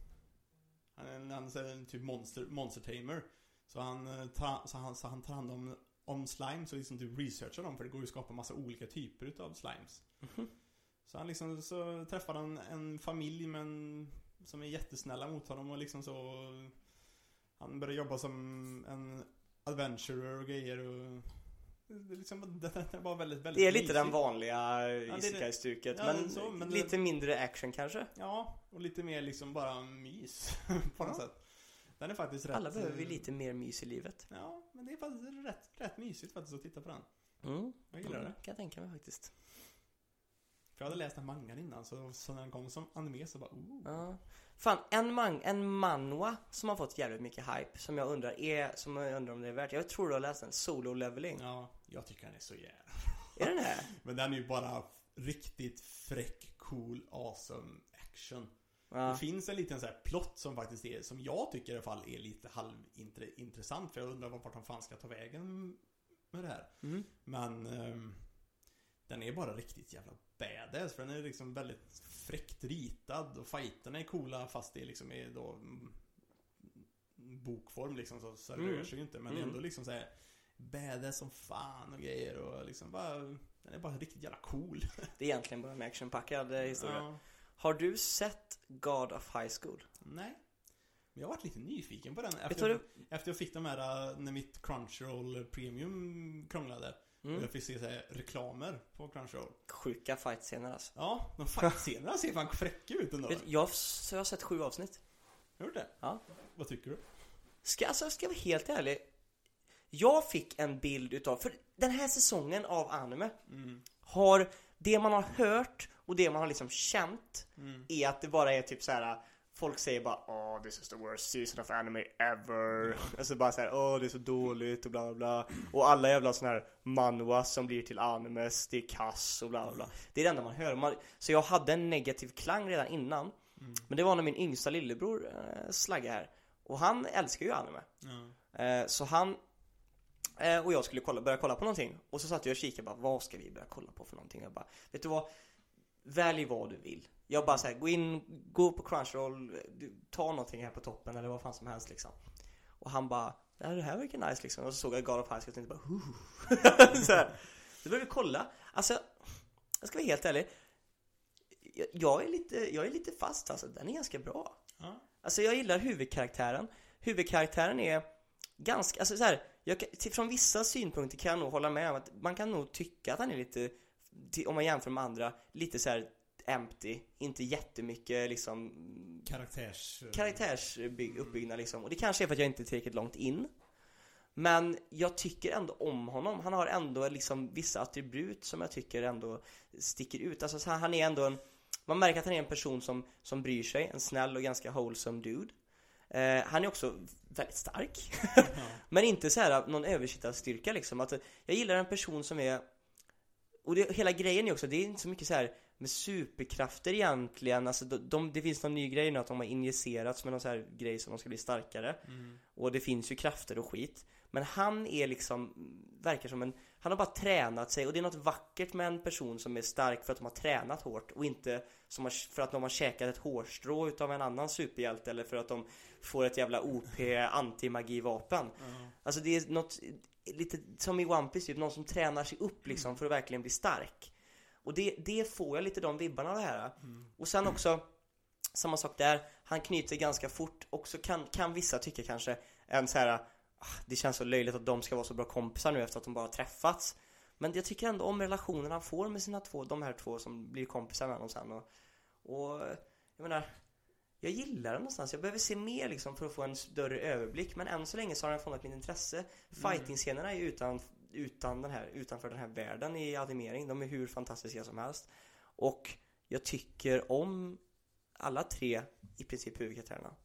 Han är en, han är en typ monster, monster tamer. Så han, eh, tar, så han, så han tar hand om, om slimes och liksom typ researchar dem för det går ju att skapa massa olika typer utav slimes. Mhm. Så han liksom, så träffar han en familj men som är jättesnälla mot honom och liksom så Han börjar jobba som en adventurer och grejer och det är liksom, det, det var väldigt, väldigt Det är lite mysigt. den vanliga det det. isekai-stuket, Ja, men, så, men det- lite mindre action kanske. Ja, och lite mer liksom bara mys på något Ja. sätt. Den är faktiskt rätt... Alla behöver vi eh, lite mer mys i livet. Ja, men det är faktiskt rätt, rätt mysigt faktiskt att titta på den. Mm. Jag gillar det. kan jag tänka mig faktiskt. För jag hade läst den mangan innan, så, så när den kom som anime så bara oh. Ja. Fan, en, man, en manwa som har fått jävligt mycket hype som jag undrar är, som jag undrar om det är värt. Jag tror du har läst den, Solo Leveling. Ja, jag tycker den är så jävla... Är den här? Men den är ju bara riktigt fräck, cool, awesome action. Det Ja. finns en liten så här plott som faktiskt är, som jag tycker i alla fall är lite halvintressant. För jag undrar vart de fan ska ta vägen med det här. Mm. Men ehm, den är bara riktigt jävla badass. För den är liksom väldigt fräckt ritad och fighterna är coola fast det liksom är då bokform liksom så, det Mm. rör sig ju inte. Men Mm. ändå liksom så här badass som fan och grejer och liksom bara Den är bara riktigt jävla cool. Det är egentligen bara en actionpackad historia. Ja. Har du sett God of High School? Nej. Men jag varit lite nyfiken på den efter, du efter jag fick de här äh, när mitt Crunchyroll Premium krånglade. Mm. Jag fick se så här, reklamer på Crunchyroll. Sjuka fight-scener alltså. Ja, de fight-scenerna ser fan fräcka ut ändå. Vet, jag, så jag har sett sju avsnitt. Har du det? Ja. Vad tycker du? Ska, alltså, ska jag vara helt ärlig. Jag fick en bild utav, för den här säsongen av anime Mm. har, det man har hört och det man har liksom känt Mm. är att det bara är typ så här folk säger bara Åh, this is the worst season of anime ever. Alltså bara såhär, åh det är så dåligt och bla bla bla. Och alla jävla såna här manhwas som blir till animes, det är kass och bla bla bla. Det är det enda man hör, man, så jag hade en negativ klang redan innan. Men det var när min yngsta lillebror eh, slaggade här. Och han älskar ju anime. Ja. Eh, Så han eh, och jag skulle kolla, börja kolla på någonting. Och så satt jag och kikade bara, vad ska vi börja kolla på för någonting? Jag bara, vet du vad? Välj vad du vill Jag bara såhär, gå in, gå på Crunchyroll Ta någonting här på toppen eller vad fan som helst liksom. Och han bara, ja, det här verkar nice liksom. Och så såg jag God of High School och tänkte bara, så här. Så började vi kolla. Alltså, jag ska vara helt ärlig. Jag, jag är lite, jag är lite fast alltså, den är ganska bra. Ja. Alltså jag gillar huvudkaraktären. Huvudkaraktären är ganska, alltså så här, jag, från vissa synpunkter kan jag nog hålla med om att man kan nog tycka att han är lite, om man jämför med andra, lite så här empty, inte jättemycket liksom Karaktärs... karaktärsuppbyggnad liksom. Och det kanske är för att jag inte är tillräckligt långt in. Men jag tycker ändå om honom. Han har ändå liksom vissa attribut som jag tycker ändå sticker ut. Alltså han är ändå en, man märker att han är en person som, som bryr sig, en snäll och ganska wholesome dude. Eh, han är också väldigt stark. Men inte så här någon översittarstyrka liksom. Att, jag gillar en person som är och det, hela grejen är också, det är inte så mycket så här med superkrafter egentligen, alltså de, de, det finns någon ny grej nu att de har injicerats med någon så här grej som de ska bli starkare. Mm. Och det finns ju krafter och skit. Men han är liksom, verkar som en, han har bara tränat sig. Och det är något vackert med en person som är stark för att de har tränat hårt. Och inte som har, för att de har käkat ett hårstrå utav en annan superhjälte eller för att de får ett jävla OP antimagivapen. Ja. Alltså det är något lite som i One Piece typ, någon som tränar sig upp liksom för att verkligen bli stark. Och det, det får jag lite de vibbarna av det här. Och sen också, samma sak där, han knyter ganska fort. Och så kan, kan vissa tycka kanske en så här, ah, det känns så löjligt att de ska vara så bra kompisar nu efter att de bara träffats. Men jag tycker ändå om relationen han får med sina två, de här två som blir kompisar med honom sen. Och, och jag menar, jag gillar den någonstans. Jag behöver se mer liksom för att få en större överblick. Men än så länge så har den fångat mitt intresse. Fighting-scenerna är ju utan, utan den här, utanför den här världen i animering. De är hur fantastiska som helst. Och jag tycker om alla tre i princip huvudkaraktärerna.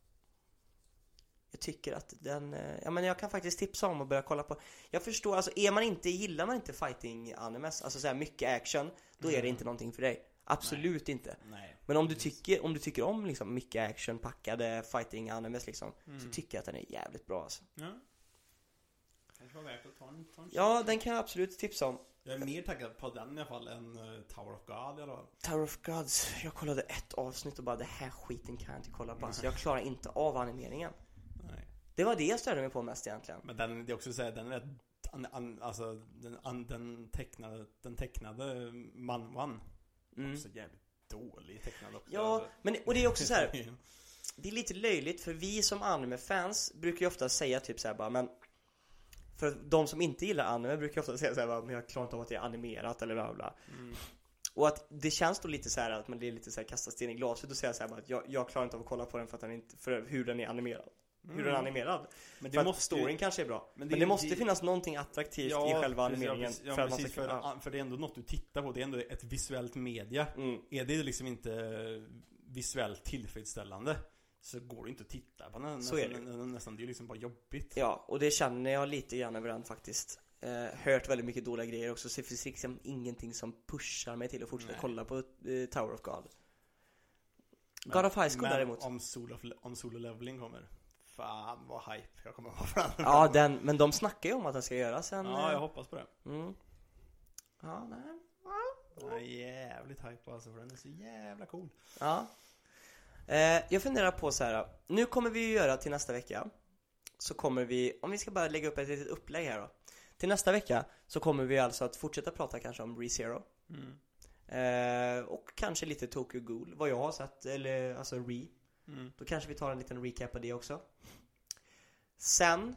Jag tycker att den, eh, ja men jag kan faktiskt tipsa om att börja kolla på Jag förstår, alltså är man inte, gillar man inte fighting animes, alltså såhär mycket action Då är det inte någonting för dig Absolut inte Nej. men om du tycker, om du tycker om liksom mycket action packade fighting animes liksom Så tycker jag att den är jävligt bra alltså. Ja. Kanske var värt att ta en, ta en Ja, den kan jag absolut tipsa om Jag är mer taggad på den i alla fall än eh, Tower of God i alla fall. Tower of Gods, jag kollade ett avsnitt och bara det här skiten kan jag inte kolla på alltså, Jag klarar inte av animeringen Nej. Det var det jag störde mig på mest egentligen Men den, det är också så här, den är rätt, an, an, alltså den, an, den tecknade, den tecknade manwan. mm. Också jävligt dålig tecknad också. Ja, alltså. men och det är också så här. Det är lite löjligt för vi som anime-fans brukar ju ofta säga typ såhär bara men För de som inte gillar anime brukar ju ofta säga såhär bara men jag klarar inte av att det är animerat eller bla bla Mm. Och att det känns då lite så här att man blir lite så här kasta sten i glashus och säga så här att jag, jag klarar inte av att kolla på den för att den inte, för hur den är animerad Hur den är animerad Men För att storyn kanske är bra Men det, det- måste det- finnas någonting attraktivt i själva precis, animeringen Ja, för man precis, för, kunna för det är ändå något du tittar på. Det är ändå ett visuellt media. mm. Är det liksom inte visuellt tillfredsställande så går det inte att titta på den. Så är nästan, nästan, nästan, det är liksom bara jobbigt. Ja, och det känner jag lite grann över den faktiskt eh, Hört väldigt mycket dåliga grejer också så det finns liksom ingenting som pushar mig till att fortsätta Nej. kolla på eh, Tower of God Men- God of High School men däremot om solo, om solo leveling kommer. Fan vad hype jag kommer vara för den. Ja, den, men de snackar ju om att den ska göras en Ja, jag hoppas på det. mm. Ja, nej är jävligt hype alltså för den är så jävla cool. Ja eh, Jag funderar på så här. Nu kommer vi ju göra till nästa vecka Så kommer vi, om vi ska bara lägga upp ett litet upplägg här då Till nästa vecka så kommer vi alltså att fortsätta prata kanske om ReZero Mm. eh, Och kanske lite Tokyo Ghoul, vad jag har sett, eller alltså Re Mm. Då kanske vi tar en liten recap av det också Sen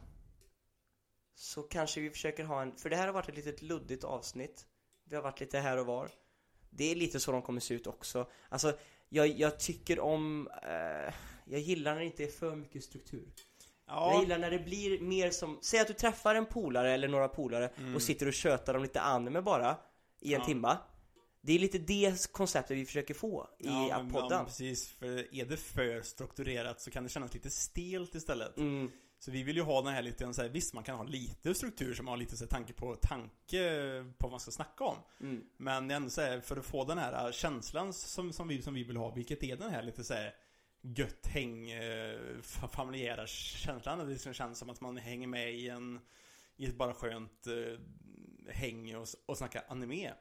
Så kanske vi försöker ha en, för det här har varit ett litet luddigt avsnitt Vi har varit lite här och var Det är lite så de kommer se ut också Alltså Jag, jag tycker om eh, Jag gillar när det inte är för mycket struktur Jag Ja, gillar när det blir mer som Säg att du träffar en polare eller några polare Mm. och sitter och tjötar om lite anime bara I en Ja. timma Det är lite det konceptet vi försöker få i ja, podden. Ja, precis. För är det för strukturerat så kan det kännas lite stelt istället. Mm, Så vi vill ju ha den här lite, så här, visst man kan ha lite struktur som har lite så här, tanke på tanke på vad man ska snacka om. mm, Men ändå så här, för att få den här känslan som, som, vi, som vi vill ha, vilket är den här lite så här gött häng, eh, fa- familjära känslan. Det liksom känns som att man hänger med i en, i ett bara skönt eh, häng och, och snackar anime.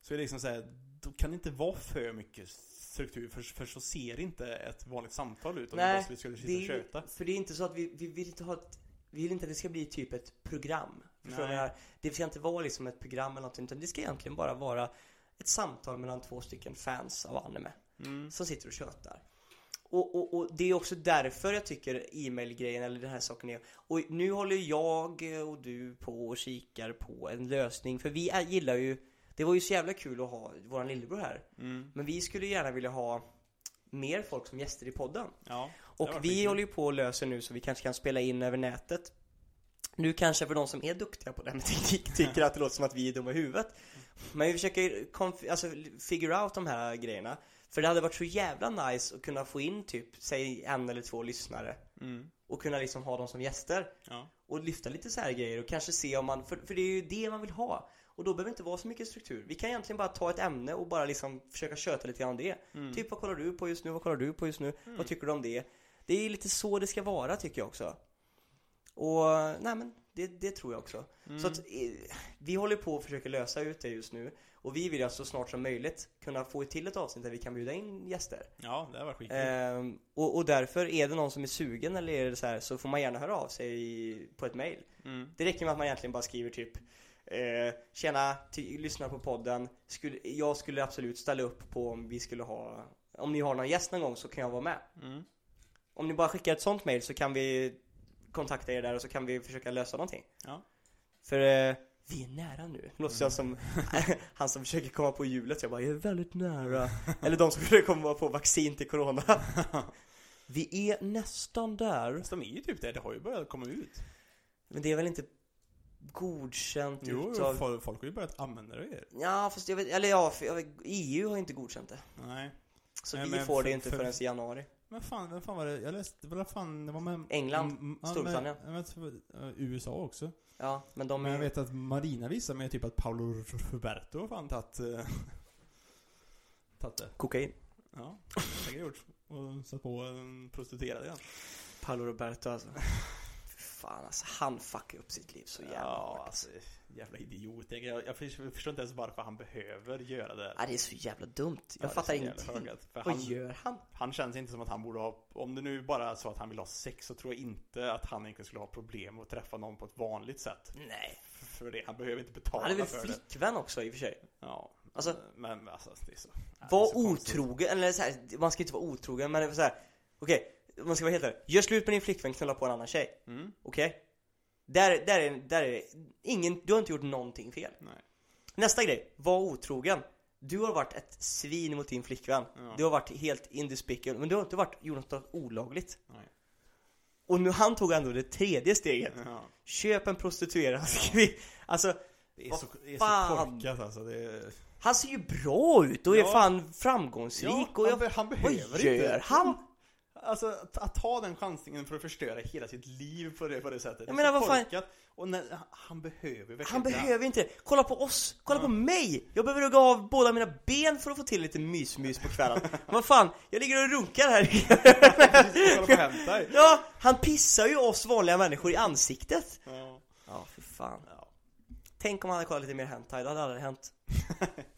Så är det liksom så här, då kan det inte vara för mycket struktur, för, för så ser inte ett vanligt samtal ut om Nej, vi bara skulle sitta och köta. för det är inte så att vi, vi vill inte ha ett vi vill inte att det ska bli typ ett program. Förstår Nej. Det ska inte vara liksom ett program eller någonting, utan det ska egentligen bara vara ett samtal mellan två stycken fans av anime. Mm. som sitter och tjötar. Och, och, och det är också därför jag tycker e-mail-grejen eller den här saken är Och nu håller jag och du på och kikar på en lösning För vi gillar ju Det var ju så jävla kul att ha våran lillebror här Mm. Men vi skulle gärna vilja ha Mer folk som gäster i podden Ja. Och vi skitkul. håller ju på och löser nu så vi kanske kan spela in över nätet Nu kanske för de som är duktiga på det här med teknik tycker att det låter som att vi är dumma i huvudet Men vi försöker alltså, figure out de här grejerna För det hade varit så jävla nice att kunna få in typ, säg en eller två lyssnare Mm. Och kunna liksom ha dem som gäster Ja. Och lyfta lite så här grejer och kanske se om man, för, för det är ju det man vill ha Och då behöver det inte vara så mycket struktur Vi kan egentligen bara ta ett ämne och bara liksom försöka köta lite grann om det Mm. Typ vad kollar du på just nu, vad kollar du på just nu, vad tycker du om det? Det är lite så det ska vara tycker jag också Och, nej men, det, det tror jag också Mm. Så att, eh, vi håller på att försöka lösa ut det just nu Och vi vill ju så snart som möjligt kunna få till ett avsnitt där vi kan bjuda in gäster Ja, det var skitkul. ehm, och, och därför, är det någon som är sugen eller är det så här så får man gärna höra av sig på ett mail Mm. det räcker med att man egentligen bara skriver typ eh, Tjena, ty- lyssna på podden. Skulle, Jag skulle absolut ställa upp på om vi skulle ha Om ni har någon gäst någon gång så kan jag vara med. Mm. Om ni bara skickar ett sånt mail så kan vi Kontakta er där och så kan vi försöka lösa någonting. Ja. För eh, vi är nära nu. Låter jag som Han som försöker komma på hjulet. Jag bara, jag är väldigt nära. Eller de som försöker komma på vaccin till corona. Vi är nästan där. Fast de är ju typ det, det har ju börjat komma ut. Men det är väl inte godkänt Jo, utav folk, folk har ju börjat använda det. Ja fast jag vet, eller ja, för jag vet, EU har inte godkänt det Nej. Så Nej, vi får för- det inte för- förrän i januari Men fan, vem fan var det? Jag läste, vad fan, det var med... England, ja, Storbritannien. Jag vet, eh, USA också. Ja, men de Men jag är vet att Marina visade mig typ att Paolo Roberto har fan tagit... eh, tagit det. kokain Ja, säkert gjort. Och satt på en prostituerad igen. Paolo Roberto alltså Fan alltså, han fuckar upp sitt liv så jävla Ja, hårt alltså. alltså, jävla idiot. Jag, jag, jag förstår inte ens varför han behöver göra det. Ja, det är så jävla dumt Jag Ja, det fattar ingenting. För Vad han, gör han? han känns inte som att han borde ha, om det nu bara är så att han vill ha sex så tror jag inte att han egentligen skulle ha problem att träffa någon på ett vanligt sätt. Nej För det, han behöver inte betala Han är väl för det. flickvän också i och för sig Ja. Alltså- men men, alltså det är så. Var det otrogen, eller så här, man ska inte vara otrogen men det är så här. Okej, man ska vara helt ärlig Gör slut med din flickvän, knulla på en annan tjej Mm. Okej? Där, där är, där är ingen, du har inte gjort någonting fel Nej. Nästa grej, var otrogen Du har varit ett svin mot din flickvän Ja. Du har varit helt indespicable, men du har inte varit, gjort något olagligt Nej. Och nu han tog ändå det tredje steget Ja. Köp en prostituerad kvinna Alltså, Det är Vad så, det är så korkat alltså. Det är... han ser ju bra ut och är Ja. fan framgångsrik och han, jag, han Vad behöver gör inte. han? Alltså att, att ta den chansningen för att förstöra hela sitt liv på det, på det sättet. Jag menar, vad fan- korkat. Och när, han behöver verkligen Han behöver inte det. Kolla på oss, kolla på mig! Jag behöver hugga av båda mina ben för att få till lite mys-mys på kvällen. Vad fan, jag ligger och runkar här. På ja, han pissar ju oss vanliga människor i ansiktet. Ja. Ja, för fan. Ja. Tänk om han hade kollat lite mer hentai, det hade aldrig hänt.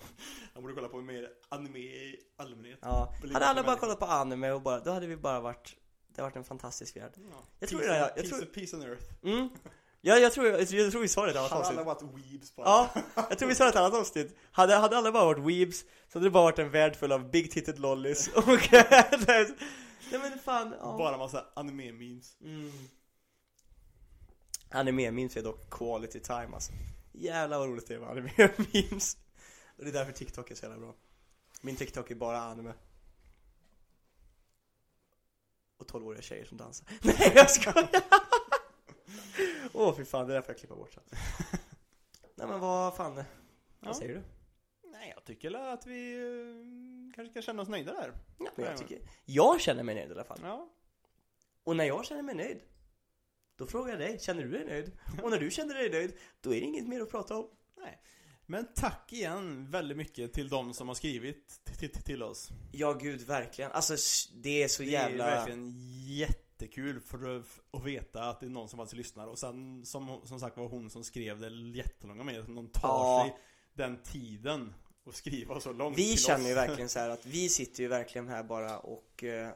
Han borde kolla på mer anime i allmänhet. Ja, hade alla bara kollat på anime och bara, då hade vi bara varit, det hade varit en fantastisk värld. Ja. Jag tror peace, det, jag peace, tror- peace on earth. Mm. Ja, jag tror, jag, jag tror vi sa det i ett annat Hade alla avsnitt. varit weebs bara. Ja, jag tror vi sa det i ett annat avsnitt. Hade, hade alla bara varit weebs så hade det bara varit en värld full av big titted lollies och... Nej men fan, ja. Bara massa anime-memes. Mm. Anime-memes är dock quality time alltså. Jävlar vad roligt det är med anime-memes. Och det är därför TikTok är så jävla bra. Min TikTok är bara anime. Och 12-åriga tjejer som dansar. Nej jag skojar! Åh fy fan, det där får jag klippa bort sen. Nej men vad fan, Ja. vad säger du? Nej, jag tycker att vi eh, kanske kan känna oss nöjda där. Ja, men jag tycker, jag känner mig nöjd i alla fall. Ja. Och när jag känner mig nöjd, då frågar jag dig, känner du dig nöjd? Och när du känner dig nöjd, då är det inget mer att prata om. Men tack igen väldigt mycket till de som har skrivit till, oss. Ja, gud, verkligen. Alltså, det är så jävla... Det är verkligen jättekul för att, veta att det är någon som faktiskt lyssnar. Och sen, som, som sagt var hon som skrev det jättelånga mejlet, att någon tar Ja. sig den tiden och skriva så långt Vi känner oss. ju verkligen så här att vi sitter ju verkligen här bara och eh,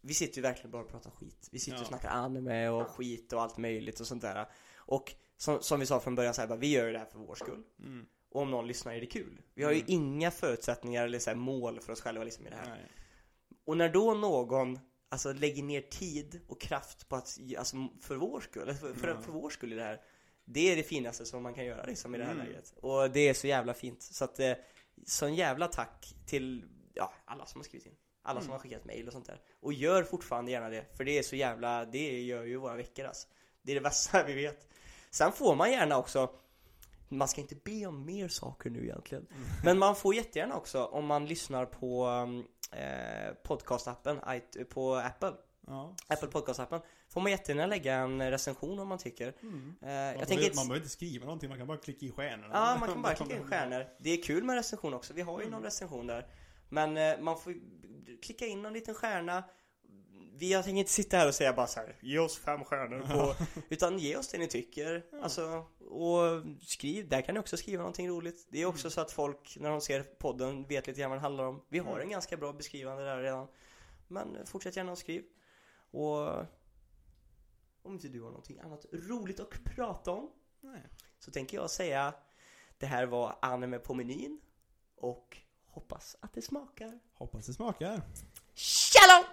Vi sitter ju verkligen bara och pratar skit. Vi sitter Ja. och snackar anime och skit och allt möjligt och sånt där. Och som, som vi sa från början så här, bara, vi gör ju det här för vår skull. Mm. Och om någon lyssnar är det kul. Vi har ju Mm. inga förutsättningar eller så mål för oss själva liksom i det här. Nej. Och när då någon Alltså lägger ner tid och kraft på att, alltså för vår skull, för, för, Ja. för vår skull i det här Det är det finaste som man kan göra liksom i det här Mm. läget Och det är så jävla fint Så att, eh, sån jävla tack till, ja, alla som har skrivit in Alla som Mm. har skickat mail och sånt där Och gör fortfarande gärna det, för det är så jävla, det gör ju våra veckor alltså Det är det bästa vi vet Sen får man gärna också man ska inte be om mer saker nu egentligen. Men man får jättegärna också om man lyssnar på um, eh, podcastappen på Apple. Ja. Apple podcastappen. Får man jättegärna lägga en recension om man tycker. Mm. eh, Man, Jag tänker man behöver inte skriva någonting, man kan bara klicka i stjärnorna. Ja, man kan bara klicka in stjärnor. Det är kul med recension också, vi har ju någon recension där. Men eh, man får klicka in någon liten stjärna vi, jag tänker inte sitta här och säga bara så här, ge oss fem stjärnor på Utan ge oss det ni tycker. Alltså, och skriv, där kan ni också skriva någonting roligt. Det är också så att folk, när de ser podden, vet lite grann vad det handlar om. Vi har en ganska bra beskrivande där redan. Men fortsätt gärna och skriv. Och Om inte du har någonting annat roligt att prata om Nej. Så tänker jag säga Det här var anime på menyn Och hoppas att det smakar. Hoppas det smakar. Shalom!